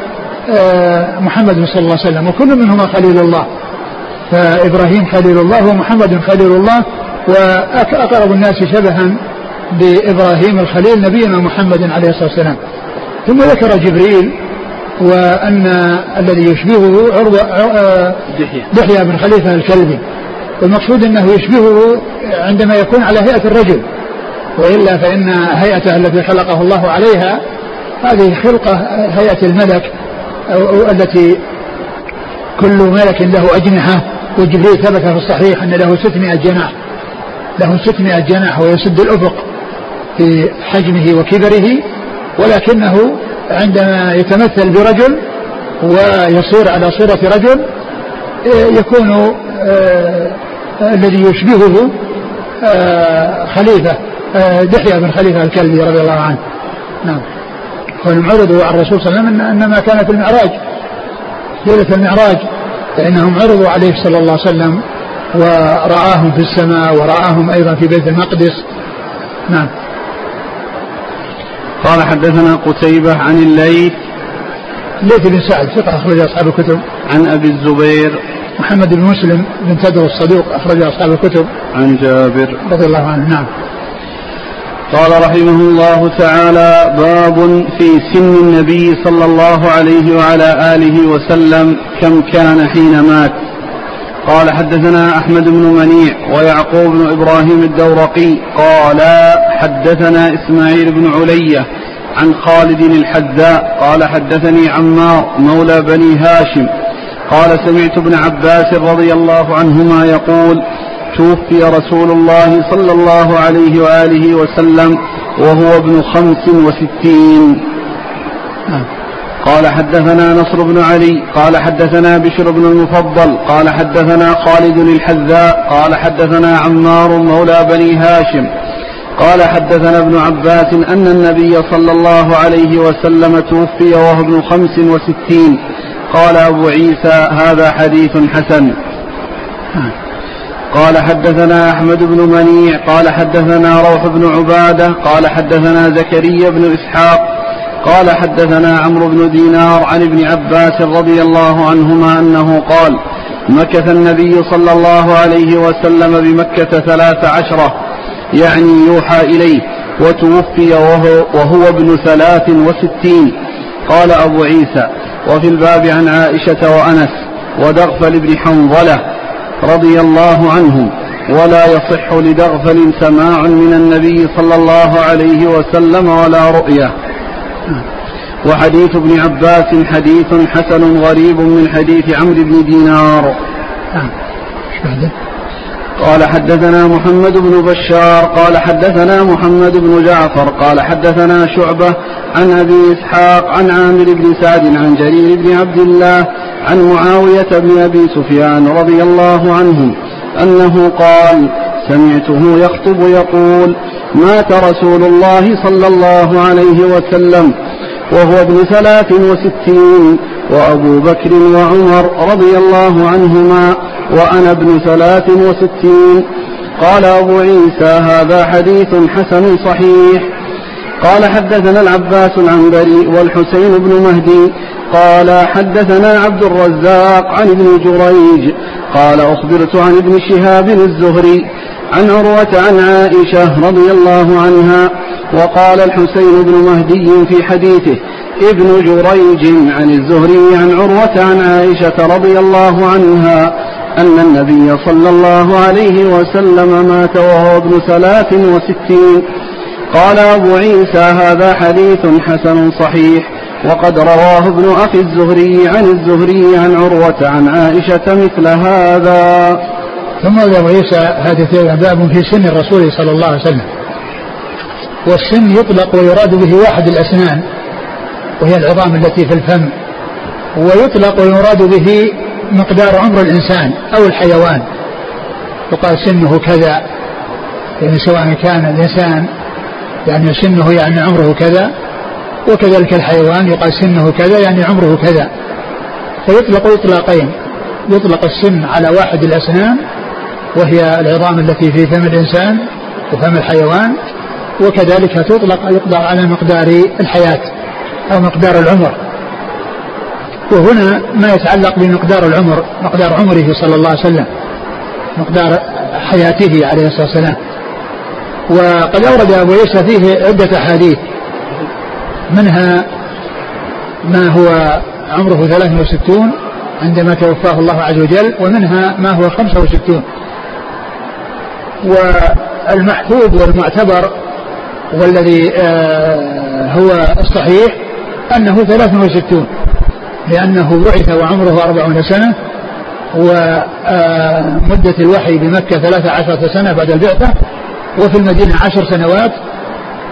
محمد صلى الله عليه وسلم وكل منهما خليل الله. فإبراهيم خليل الله ومحمد خليل الله وأقرب الناس شبها بإبراهيم الخليل نبينا محمد عليه الصلاة والسلام. ثم ذكر جبريل وأن الذي يشبهه عروة آه، دحية بن خليفة الكلبي. والمقصود أنه يشبهه عندما يكون على هيئة الرجل. وإلا فإن هيئته التي خلقه الله عليها هذه خلقة هيئة الملك أو التي كل ملك له أجنحة. وجبريل ثبت في الصحيح أن له 600 جناح. له 600 جناح ويسد الأفق في حجمه وكبره. ولكنه عندما يتمثل برجل ويصير على صورة رجل يكون آه، الذي يشبهه آه، خليفة آه، دحية بن خليفة الكلبي رضي الله عنه. نعم. عرضوا على الرسول صلى الله عليه وسلم إنما كان في المعراج ليلة المعراج فإنهم عرضوا عليه صلى الله عليه وسلم ورآهم في السماء ورآهم أيضا في بيت المقدس. نعم. قال حدثنا قتيبة عن الليث. الليث بن سعد ثقة أخرج أصحاب الكتب. عن أبي الزبير. محمد بن مسلم بن تدر الصدوق أخرج أصحاب الكتب. عن جابر. رضي الله عنه نعم. قال رحمه الله تعالى باب في سن النبي صلى الله عليه وعلى آله وسلم كم كان حين مات. قال حدثنا أحمد بن منيع ويعقوب بن إبراهيم الدورقي قال حدثنا إسماعيل بن علية عن خالد الحذاء قال حدثني عمار مولى بني هاشم قال سمعت ابن عباس رضي الله عنهما يقول توفي رسول الله صلى الله عليه وآله وسلم وهو ابن خمس وستين. قال حدثنا نصر بن علي قال حدثنا بشر بن المفضل قال حدثنا خالد الحذاء قال حدثنا عمار مولى بني هاشم. قال حدثنا ابن عباس أن النبي صلى الله عليه وسلم توفي وهو ابن خمس وستين. قال أبو عيسى هذا حديث حسن. قال حدثنا أحمد بن منيع قال حدثنا روح بن عبادة قال حدثنا زكريا بن إسحاق قال حدثنا عمرو بن دينار عن ابن عباس رضي الله عنهما أنه قال مكث النبي صلى الله عليه وسلم بمكة ثلاث عشرة يعني يوحى إليه وتوفي وهو, وهو ابن ثلاث وستين. قال أبو عيسى وفي الباب عن عائشة وأنس ودغفل بن حنظلة رضي الله عنهم ولا يصح لدغفل سماع من النبي صلى الله عليه وسلم ولا رؤية وحديث ابن عباس حديث حسن غريب من حديث عمرو بن دينار. قال حدثنا محمد بن بشار قال حدثنا محمد بن جعفر قال حدثنا شعبة عن أبي إسحاق عن عامر بن سعد عن جرير بن عبد الله عن معاوية بن أبي سفيان رضي الله عنهم أنه قال سمعته يخطب يقول مات رسول الله صلى الله عليه وسلم وهو ابن ثلاث وستين وأبو بكر وعمر رضي الله عنهما وأنا ابن ثلاث وستين. قال أبو عيسى هذا حديث حسن صحيح. قال حدثنا العباس العنبري والحسين بن مهدي قال حدثنا عبد الرزاق عن ابن جريج قال أخبرت عن ابن شهاب الزهري عن عروة عن عائشة رضي الله عنها وقال الحسين بن مهدي في حديثه ابن جريج عن الزهري عن عروة عن عائشة رضي الله عنها أن النبي صلى الله عليه وسلم مات وهو ابن ثلاث وستين. قال أبو عيسى هذا حديث حسن صحيح. وقد رواه ابن أخي الزهري عن الزهري عن عروة عن عائشة مثل هذا. ثم أبو عيسى هذه باب في سن الرسول صلى الله عليه وسلم. والسن يطلق ويراد به واحد الأسنان وهي العظام التي في الفم. ويطلق ويراد به مقدار عمر الإنسان أو الحيوان. يقال سنه كذا يعني سواء كان الإنسان يعني سنه يعني عمره كذا. وكذلك الحيوان يقال سنه كذا يعني عمره كذا. فيطلق إطلاقين. يطلق السن على واحد الأسنان وهي العظام التي في فم الإنسان وفم الحيوان وكذلك تطلق يطلق على مقدار الحياة أو مقدار العمر. وهنا ما يتعلق بمقدار العمر مقدار عمره صلى الله عليه وسلم مقدار حياته عليه الصلاة والسلام. وقد أورد أبو عيسى فيه عدة أحاديث. منها ما هو عمره 63 عندما توفاه الله عز وجل ومنها ما هو 65 والمحفوظ والمعتبر والذي آه، هو الصحيح أنه 63 لأنه بعث وعمره أربعون سنة ومدة الوحي بمكة ثلاثة عشرة سنة بعد البعثة وفي المدينة عشر سنوات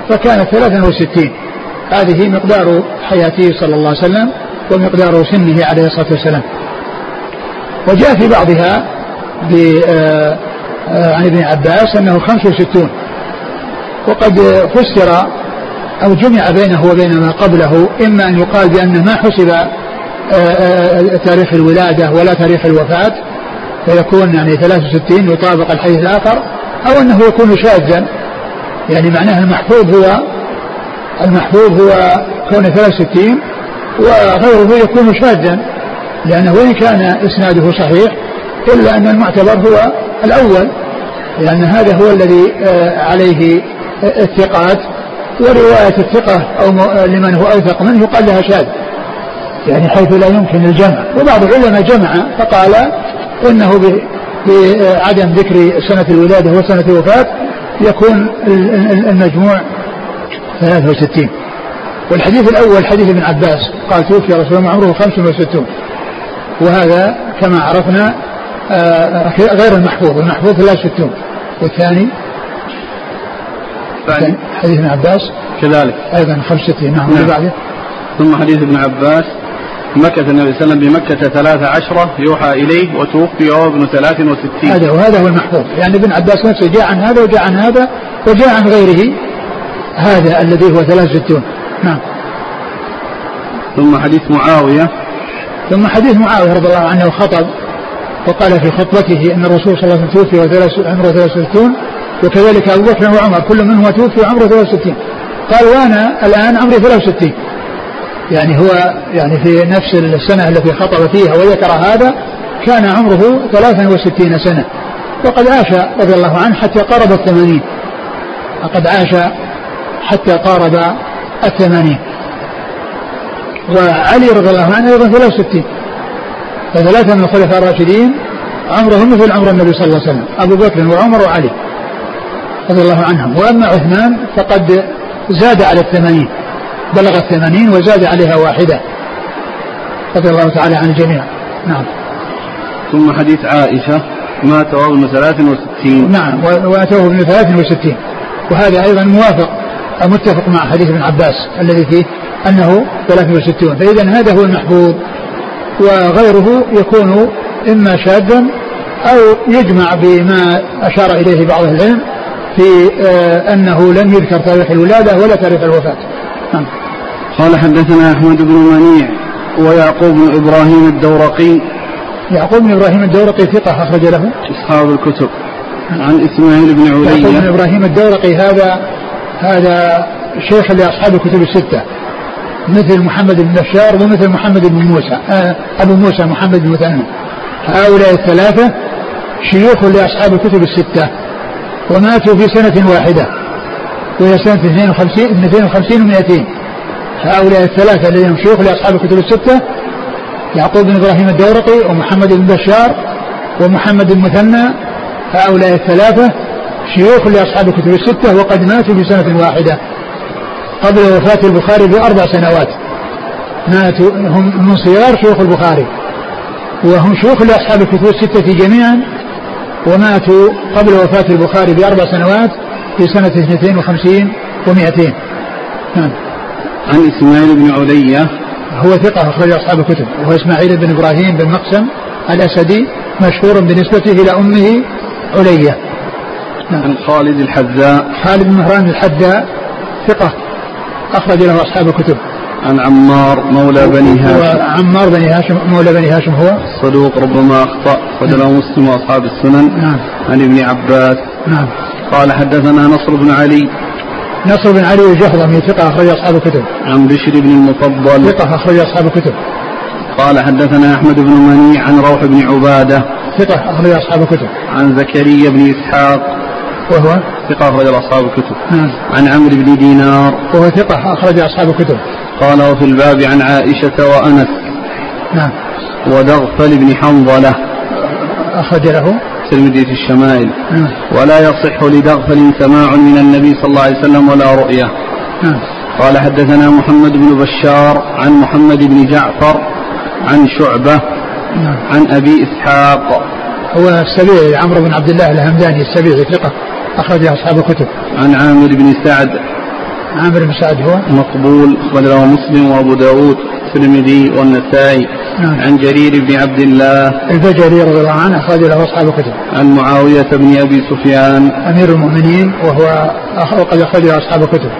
فكانت ثلاثا وستين. هذه مقدار حياته صلى الله عليه وسلم ومقدار سنه عليه الصلاة والسلام. وجاء في بعضها آه، آه، عن ابن عباس أنه خمس وستون. وقد فسر أو جمع بينه وبين ما قبله إما أن يقال بأنه ما حسب آه، تاريخ الولادة ولا تاريخ الوفاة فيكون يعني 63 يطابق الحديث الآخر أو أنه يكون شاذا يعني معناه المحفوظ هو المحفوظ هو كون 63 وغيره يكون شاذا لأنه وإن كان إسناده صحيح إلا أن المعتبر هو الأول لأن هذا هو الذي آه، عليه الثقات ورواية الثقة أو لمن هو أوثق منه يقال لها شاذ يعني حيث لا يمكن الجمع. وبعض العلماء جمع فقال إنه بعدم ذكر سنة الولادة وسنة الوفاة يكون المجموع 63 والحديث الأول حديث ابن عباس قال توفي رسول الله عمره 65 وهذا كما عرفنا آه، غير المحفوظ المحفوظ 63 والثاني؟ حديث ابن عباس؟ كذلك. أيضا 65 نعم, نعم. بعده. ثم حديث ابن عباس مكث النبي صلى الله عليه وسلم بمكة ثلاث عشرة يوحى إليه وتوفي وهو ابن ثلاث وستين. هذا وهذا هو المحفوظ. يعني ابن عباس نفسه جاء عن هذا وجاء عن هذا وجاء عن غيره. هذا الذي هو ثلاث وستون. نعم. ثم حديث معاوية. ثم حديث معاوية رضي الله عنه خطب وقال في خطبته أن الرسول صلى الله عليه وسلم توفي وعمره 63 وكذلك أبو بكر وعمر كل منهما توفي وعمره 63 قال وأنا الآن عمري 63 يعني هو يعني في نفس السنة التي خطب فيها وذكر هذا كان عمره 63 سنة. وقد عاش رضي الله عنه حتى قارب الثمانين. وقد عاش حتى قارب الثمانين. وعلي رضي الله عنه أيضا 63 فثلاثة من الخلفاء الراشدين عمرهم مثل عمر النبي صلى الله عليه وسلم أبو بكر وعمر وعلي رضي الله عنهم. وأما عثمان فقد زاد على الثمانين بلغ الثمانين وزاد عليها واحدة. رضي الله تعالى عن الجميع. نعم. ثم حديث عائشة مات وهو ابن 63 نعم وأتوه ابن 63 وهذا أيضا موافق. متفق مع حديث ابن عباس الذي فيه أنه 63 فإذا هذا هو المحفوظ وغيره يكون إما شاذا أو يجمع بما أشار إليه بعض العلم في آه، أنه لم يذكر تاريخ الولادة ولا تاريخ الوفاة. نعم. قال حدثنا أحمد بن منيع ويعقوب بن إبراهيم الدورقي. يعقوب بن إبراهيم الدورقي ثقة أخرج له. أصحاب الكتب. عن إسماعيل بن عليا يعقوب بن إبراهيم الدورقي هذا هذا شيخ لأصحاب الكتب الستة مثل محمد بن بشار ومثل محمد بن موسى آه أبو موسى محمد بن مثنى. هؤلاء الثلاثة شيوخ لأصحاب الكتب الستة وماتوا في سنة واحدة وهي سنة 52 52 و200 هؤلاء الثلاثة الذين شيوخ لأصحاب الكتب الستة يعقوب بن إبراهيم الدورقي ومحمد بن بشار ومحمد المثنى هؤلاء الثلاثة شيوخ لأصحاب الكتب الستة وقد ماتوا في سنة واحدة قبل وفاة البخاري بأربع سنوات. ماتوا هم من صغار شيوخ البخاري. وهم شيوخ لأصحاب الكتب الستة جميعا وماتوا قبل وفاة البخاري بأربع سنوات في سنة 52 و200 نعم. عن إسماعيل بن علية هو ثقة أخرج أصحاب الكتب وهو إسماعيل بن إبراهيم بن مقسم الأسدي مشهور بنسبته إلى أمه علية نعم. عن خالد الحذاء. خالد بن مهران الحذاء ثقة. أخرج له أصحاب الكتب. عن عمار مولى بني هاشم. عمار بني هاشم مولى بني هاشم هو؟ صدوق ربما أخطأ. خرج له مسلم وأصحاب السنن. نعم. عن ابن عباس. نعم. قال حدثنا نصر بن علي. نصر بن علي الجهضمي ثقة أخرج أصحاب الكتب. عن بشر بن المفضل. ثقة أخرج أصحاب الكتب. قال حدثنا أحمد بن منيع عن روح بن عبادة. ثقة أخرج أصحاب الكتب. عن زكريا بن إسحاق. وهو ثقة أخرج أصحاب الكتب. نعم. عن عمرو بن دينار. وهو ثقة أخرج أصحاب الكتب. قال وفي الباب عن عائشة وأنس. نعم. ودغفل بن حنظلة. أخرج له. الترمذي في الشمائل. نعم. ولا يصح لدغفل سماع من النبي صلى الله عليه وسلم ولا رؤية. نعم. قال حدثنا محمد بن بشار عن محمد بن جعفر عن شعبة نعم. عن أبي إسحاق. هو السبيعي عمرو بن عبد الله الهمداني السبيعي ثقة أخرج أصحاب الكتب. عن عامر بن سعد. عامر بن سعد هو؟ مقبول أخرج له مسلم وأبو داود الترمذي والنسائي. نعم. عن جرير بن عبد الله. البجلي رضي الله عنه أخرج له أصحاب الكتب. عن معاوية بن أبي سفيان. أمير المؤمنين وهو وقد أخرج له أصحاب الكتب.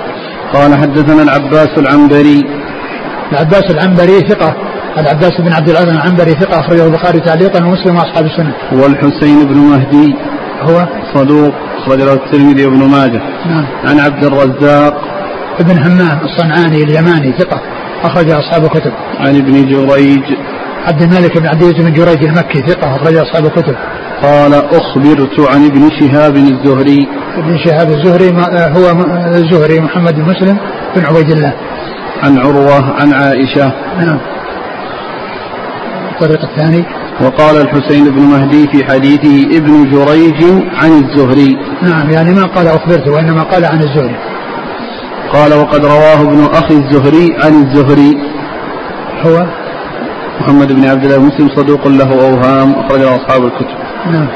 قال حدثنا العباس العنبري. العباس العنبري ثقة العباس بن عبد العزيز العنبري ثقة أخرجه البخاري تعليقا ومسلم وأصحاب السنة. والحسين بن مهدي هو؟ صدوق أخرج له الترمذي وابن ماجه. نعم. عن عبد الرزاق. ابن همام الصنعاني اليماني ثقة أخرج أصحاب الكتب. عن ابن جريج. عبد الملك بن عبد العزيز بن جريج المكي ثقة أخرج أصحاب الكتب. قال أخبرت عن ابن شهاب الزهري. ابن شهاب الزهري ما- هو م- الزهري محمد بن مسلم بن عبيد الله. عن عروة عن عائشة. نعم. الطريق الثاني. وقال الحسين بن مهدي في حديثه ابن جريج عن الزهري. نعم يعني ما قال أخبرته وإنما قال عن الزهري. قال وقد رواه ابن أخي الزهري عن الزهري. هو؟ محمد بن عبد الله مسلم صدوق له أوهام أخرجه أصحاب الكتب. نعم.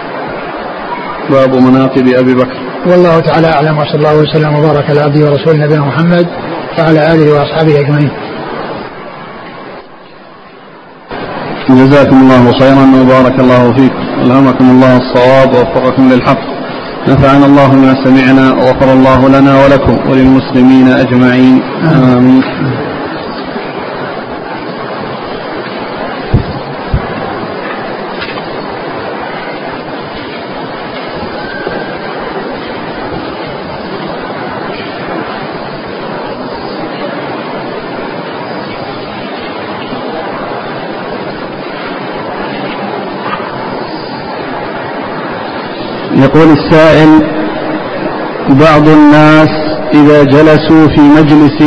باب مناقب أبي بكر. والله تعالى أعلم وصلى الله وسلم وبارك على عبده ورسوله نبينا محمد وعلى آله وأصحابه أجمعين. جزاكم الله خيرا وبارك الله فيكم. ألهمكم الله الصواب ووفقكم للحق. نفعنا الله بما سمعنا وغفر الله لنا ولكم وللمسلمين أجمعين. آمين. يقول السائل بعض الناس إذا جلسوا في مجلس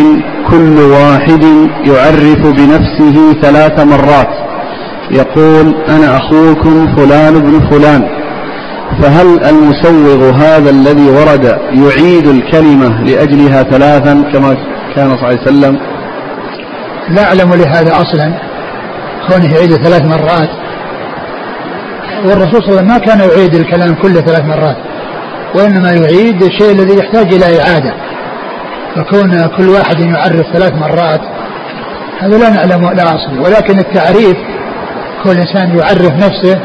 كل واحد يعرف بنفسه ثلاث مرات. يقول أنا أخوكم فلان بن فلان. فهل المسوغ هذا الذي ورد يعيد الكلمة لأجلها ثلاثا كما كان صلى الله عليه وسلم؟ لا أعلم لهذا أصلا. كونه يعيد ثلاث مرات. والرسول صلى الله عليه وسلم ما كان يعيد الكلام كل ثلاث مرات وإنما يعيد الشيء الذي يحتاج إلى إعادة. فكون كل واحد يعرف ثلاث مرات هذا لا نعلم لا أصل. ولكن التعريف كل إنسان يعرف نفسه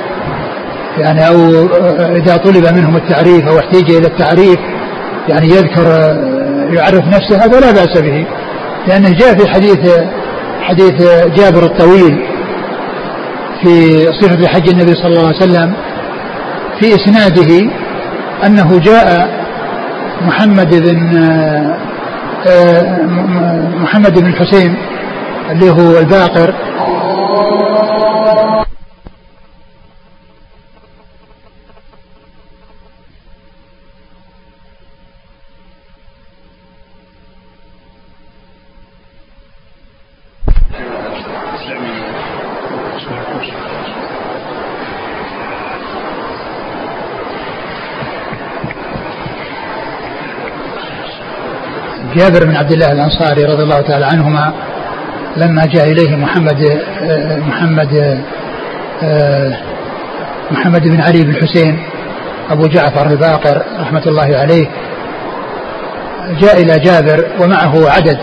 يعني أو إذا طلب منهم التعريف أو احتيج إلى التعريف يعني يذكر يعرف نفسه هذا لا بأس به. لأنه جاء في حديث حديث جابر الطويل. في صفة حج النبي صلى الله عليه وسلم في إسناده أنه جاء محمد بن آه، م- محمد بن الحسين اللي هو الباقر. جابر بن عبد الله الأنصاري رضي الله تعالى عنهما لما جاء إليه محمد محمد محمد بن علي بن حسين أبو جعفر الباقر رحمة الله عليه جاء إلى جابر ومعه عدد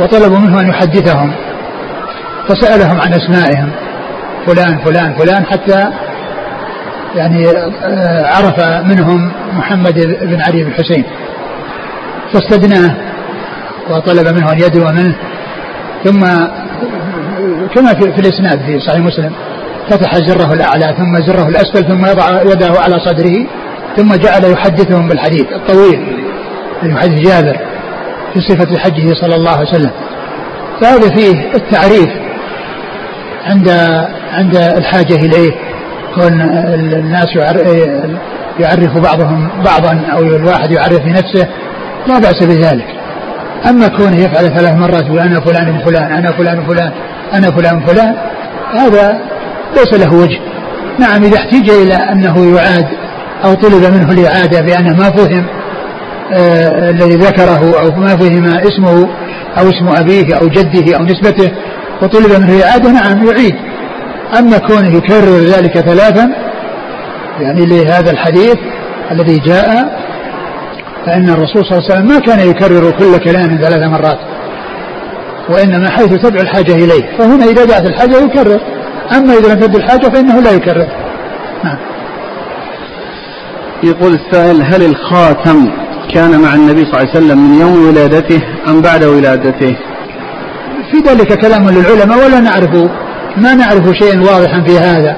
وطلبوا منه أن يحدثهم فسألهم عن أسمائهم فلان فلان فلان حتى يعني آه، عرف منهم محمد بن علي بن الحسين فاستدناه وطلب منه أن يدعو منه. ثم كما في, في الإسناد في صحيح مسلم فتح زره الأعلى ثم زره الأسفل ثم يضع يده على صدره ثم جعل يحدثهم بالحديث الطويل من حديث جابر في صفة حجه صلى الله عليه وسلم. فهذا فيه التعريف عند عند الحاجة إليه كون الناس يعرف بعضهم بعضا أو الواحد يعرف بنفسه لا بأس بذلك. أما كونه يفعل ثلاث مرات أنا فلان فلان أنا فلان فلان أنا فلان فلان هذا ليس له وجه. نعم إذا احتج إلى أنه يعاد أو طلب منه الإعادة بأنه ما فهم آه الذي ذكره أو ما فهم اسمه أو اسم أبيه أو جده أو نسبته وطلب منه الإعادة نعم يعيد. أما كونه يكرر ذلك ثلاثا يعني لهذا الحديث الذي جاء فإن الرسول صلى الله عليه وسلم ما كان يكرر كل كلام ثلاث مرات وإنما حيث تدعو الحاجة إليه فهنا إذا جاءت الحاجة يكرر أما إذا لم تدعو الحاجة فإنه لا يكرر. نعم. يقول السائل هل الخاتم كان مع النبي صلى الله عليه وسلم من يوم ولادته أم بعد ولادته؟ في ذلك كلام للعلماء ولا نعرف ما نعرف شيئا واضحا في هذا.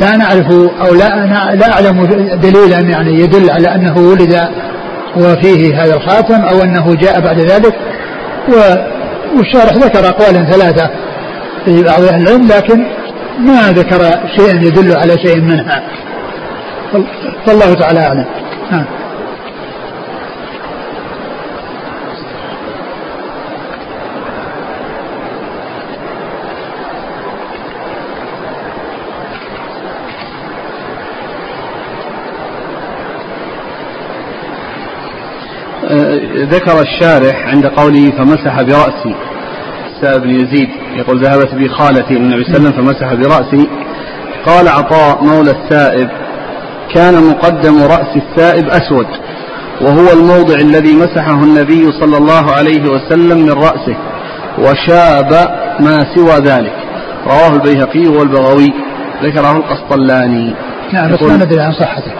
لا نعرف أو لا لا أعلم دليلا يعني يدل على أنه ولد وفيه هذا الخاتم أو أنه جاء بعد ذلك. والشارح ذكر اقوالا ثلاثة في بعض أهل العلم لكن ما ذكر شيئا يدل على شيء منها. فالله تعالى أعلم. نعم. ذكر الشارح عند قوله فمسح برأسي. السائب بن يزيد يقول ذهبت بي خالتي النبي صلى الله عليه وسلم فمسح برأسي. قال عطاء مولى السائب كان مقدم رأس السائب أسود وهو الموضع الذي مسحه النبي صلى الله عليه وسلم من رأسه وشاب ما سوى ذلك. رواه البيهقي والبغوي ذكره القسطلاني. نعم بس ما ندري عن صحته.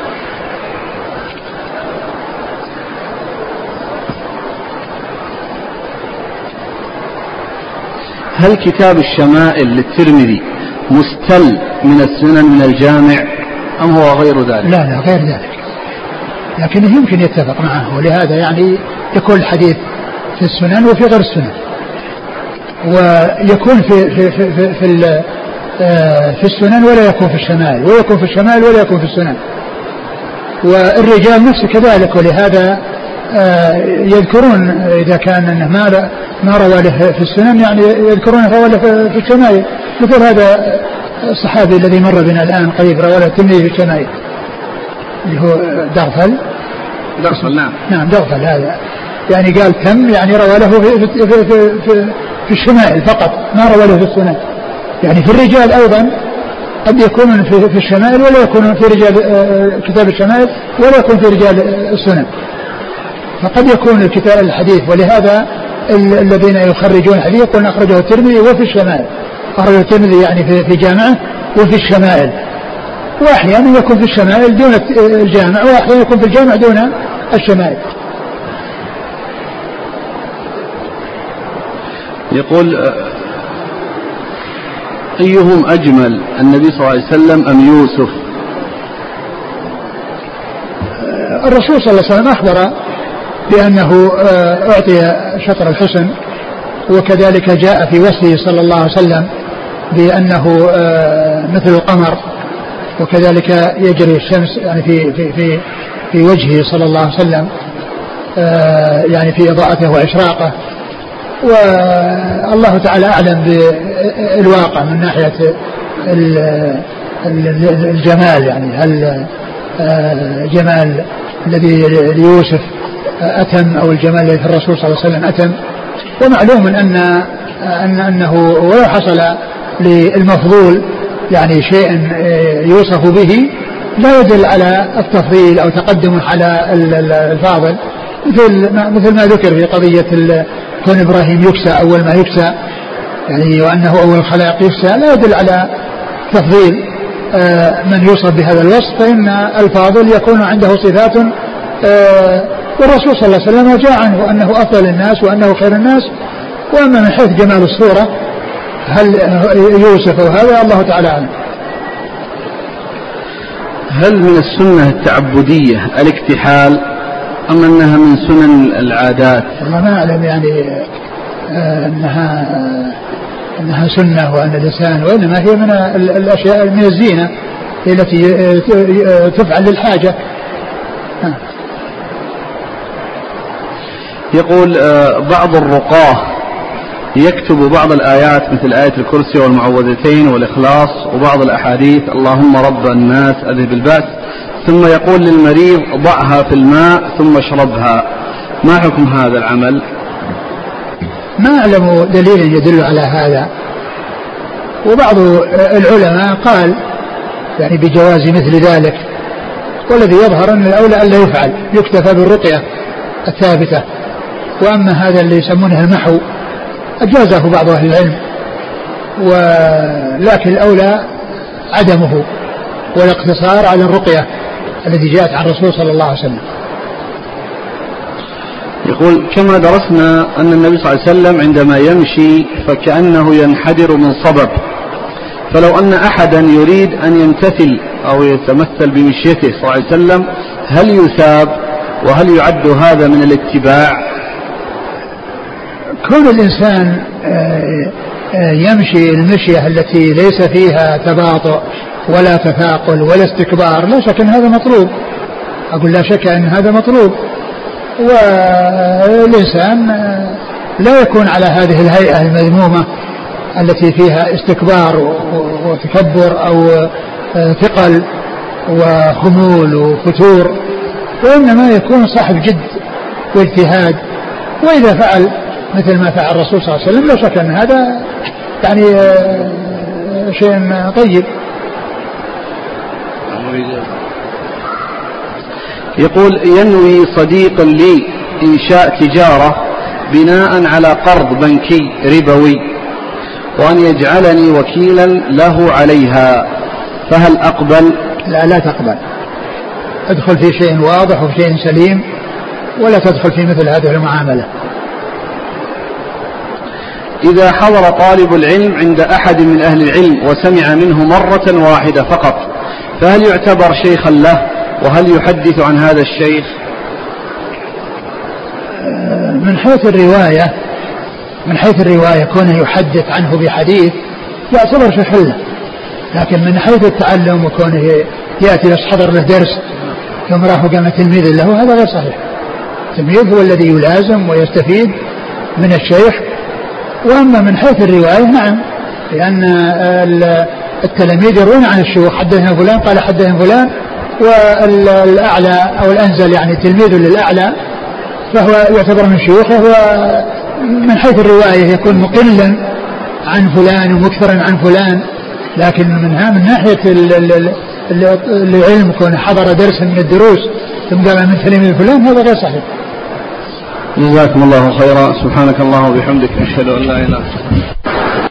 هل كتاب الشمائل للترمذي مستل من السنن من الجامع أم هو غير ذلك؟ لا لا غير ذلك. لكنه يمكن يتفق معه ولهذا يعني يكون الحديث في السنن وفي غير السنن. ويكون في في في في, في, آه، في السنن ولا يكون في الشمائل ويكون في الشمائل ولا يكون في السنن. والرجال نفسه كذلك ولهذا آه، يذكرون إذا كان أنه ما ما روى له في السنن يعني يذكرون روى له في الشمائل مثل هذا الصحابي الذي مر بنا الآن قريب روى له الترمذي في الشمائل اللي هو دغفل. دغفل نعم. نعم دغفل هذا. يعني قال تم يعني روى له في في في, في, في, في الشمائل فقط ما روى له في السنن. يعني في الرجال أيضا قد يكونون في, في الشمائل ولا يكونون في رجال آه، كتاب الشمائل ولا يكون في رجال السنن. فقد يكون الكتاب الحديث ولهذا الذين يخرجون الحديث يقولون أخرجه الترمذي وفي الشمائل. أخرجه الترمذي يعني في في جامعة وفي الشمائل. وأحيانا يكون في الشمائل دون الجامع وأحيانا يكون في الجامع دون الشمائل. يقول أيهم أجمل النبي صلى الله عليه وسلم أم يوسف؟ الرسول صلى الله عليه وسلم أخبر بأنه آه، أعطي شطر الحسن وكذلك جاء في وصفه صلى الله عليه وسلم بأنه آه، مثل القمر وكذلك يجري الشمس يعني في في في في وجهه صلى الله عليه وسلم آه، يعني في إضاءته وإشراقه. والله تعالى أعلم بالواقع من ناحية الجمال يعني هل جمال الذي ليوسف أتم أو الجمال الذي في الرسول صلى الله عليه وسلم أتم. ومعلوم أن أن أنه ولو حصل للمفضول يعني شيء يوصف به لا يدل على التفضيل أو تقدم على الفاضل. مثل ما مثل ما ذكر في قضية كون إبراهيم يكسى أول ما يكسى يعني وأنه أول الخلائق يكسى لا يدل على تفضيل آه، من يوصف بهذا الوصف فإن الفاضل يكون عنده صفات آه، والرسول صلى الله عليه وسلم جاء عنه أنه أفضل الناس وأنه خير الناس. وأما من حيث جمال الصورة هل يوصف هذا؟ الله تعالى أعلم. هل من السنة التعبدية الاكتحال أم أنها من سنن العادات؟ والله ما أعلم يعني آه، أنها أنها سنة وأن الإنسان وإنما هي من الأشياء من الزينة التي آه، تفعل للحاجة. يقول آه، بعض الرقاة يكتب بعض الآيات مثل آية الكرسي والمعوذتين والإخلاص وبعض الأحاديث اللهم رب الناس أذهب البأس. ثم يقول للمريض ضعها في الماء ثم اشربها. ما حكم هذا العمل؟ ما أعلم دليل يدل على هذا. وبعض العلماء قال يعني بجواز مثل ذلك والذي يظهر أن الأولى ألا يفعل يكتفى بالرقية الثابتة. وأما هذا اللي يسمونه المحو أجازه بعض أهل العلم ولكن الأولى عدمه والاقتصار على الرقية التي جاءت عن الرسول صلى الله عليه وسلم. يقول كما درسنا أن النبي صلى الله عليه وسلم عندما يمشي فكأنه ينحدر من صبب. فلو أن أحدا يريد أن يمتثل أو يتمثل بمشيته صلى الله عليه وسلم هل يثاب وهل يعد هذا من الاتباع؟ كون الإنسان آه، آه، يمشي المشية التي ليس فيها تباطؤ ولا تثاقل ولا استكبار لا شك أن هذا مطلوب. أقول لا شك أن هذا مطلوب. والإنسان آه، لا يكون على هذه الهيئة المذمومة التي فيها استكبار وتكبر أو ثقل وخمول وفتور وإنما يكون صاحب جد واجتهاد. وإذا فعل مثل ما فعل الرسول صلى الله عليه وسلم. لا شك أن هذا يعني آه، شيء طيب. يقول ينوي صديق لي إنشاء تجارة بناء على قرض بنكي ربوي وأن يجعلني وكيلا له عليها. فهل أقبل؟ لا لا تقبل. ادخل في شيء واضح وفي شيء سليم ولا تدخل في مثل هذه المعاملة. إذا حضر طالب العلم عند أحد من أهل العلم وسمع منه مرة واحدة فقط فهل يعتبر شيخا له؟ وهل يحدث عن هذا الشيخ؟ من حيث الرواية من حيث الرواية كونه يحدث عنه بحديث يعتبر شيخا له. لكن من حيث التعلم وكونه يأتي يحضر له درس ثم راح قام تلميذ له هذا غير صحيح. التلميذ هو الذي يلازم ويستفيد من الشيخ وأما من حيث الرواية نعم. لأن التلاميذ يروون عن الشيوخ حدثنا فلان قال حدثنا فلان والأعلى أو الأنزل يعني تلميذ للأعلى فهو يعتبر من شيوخه ومن حيث الرواية يكون مقلا عن فلان ومكثرا عن فلان لكن من ناحية العلم كونه حضر درس من الدروس ثم قال من تلميذ فلان هذا غير صحيح. جزاكم الله خيرا. سبحانك اللهم وبحمدك أشهد أن لا إله إلا أنت.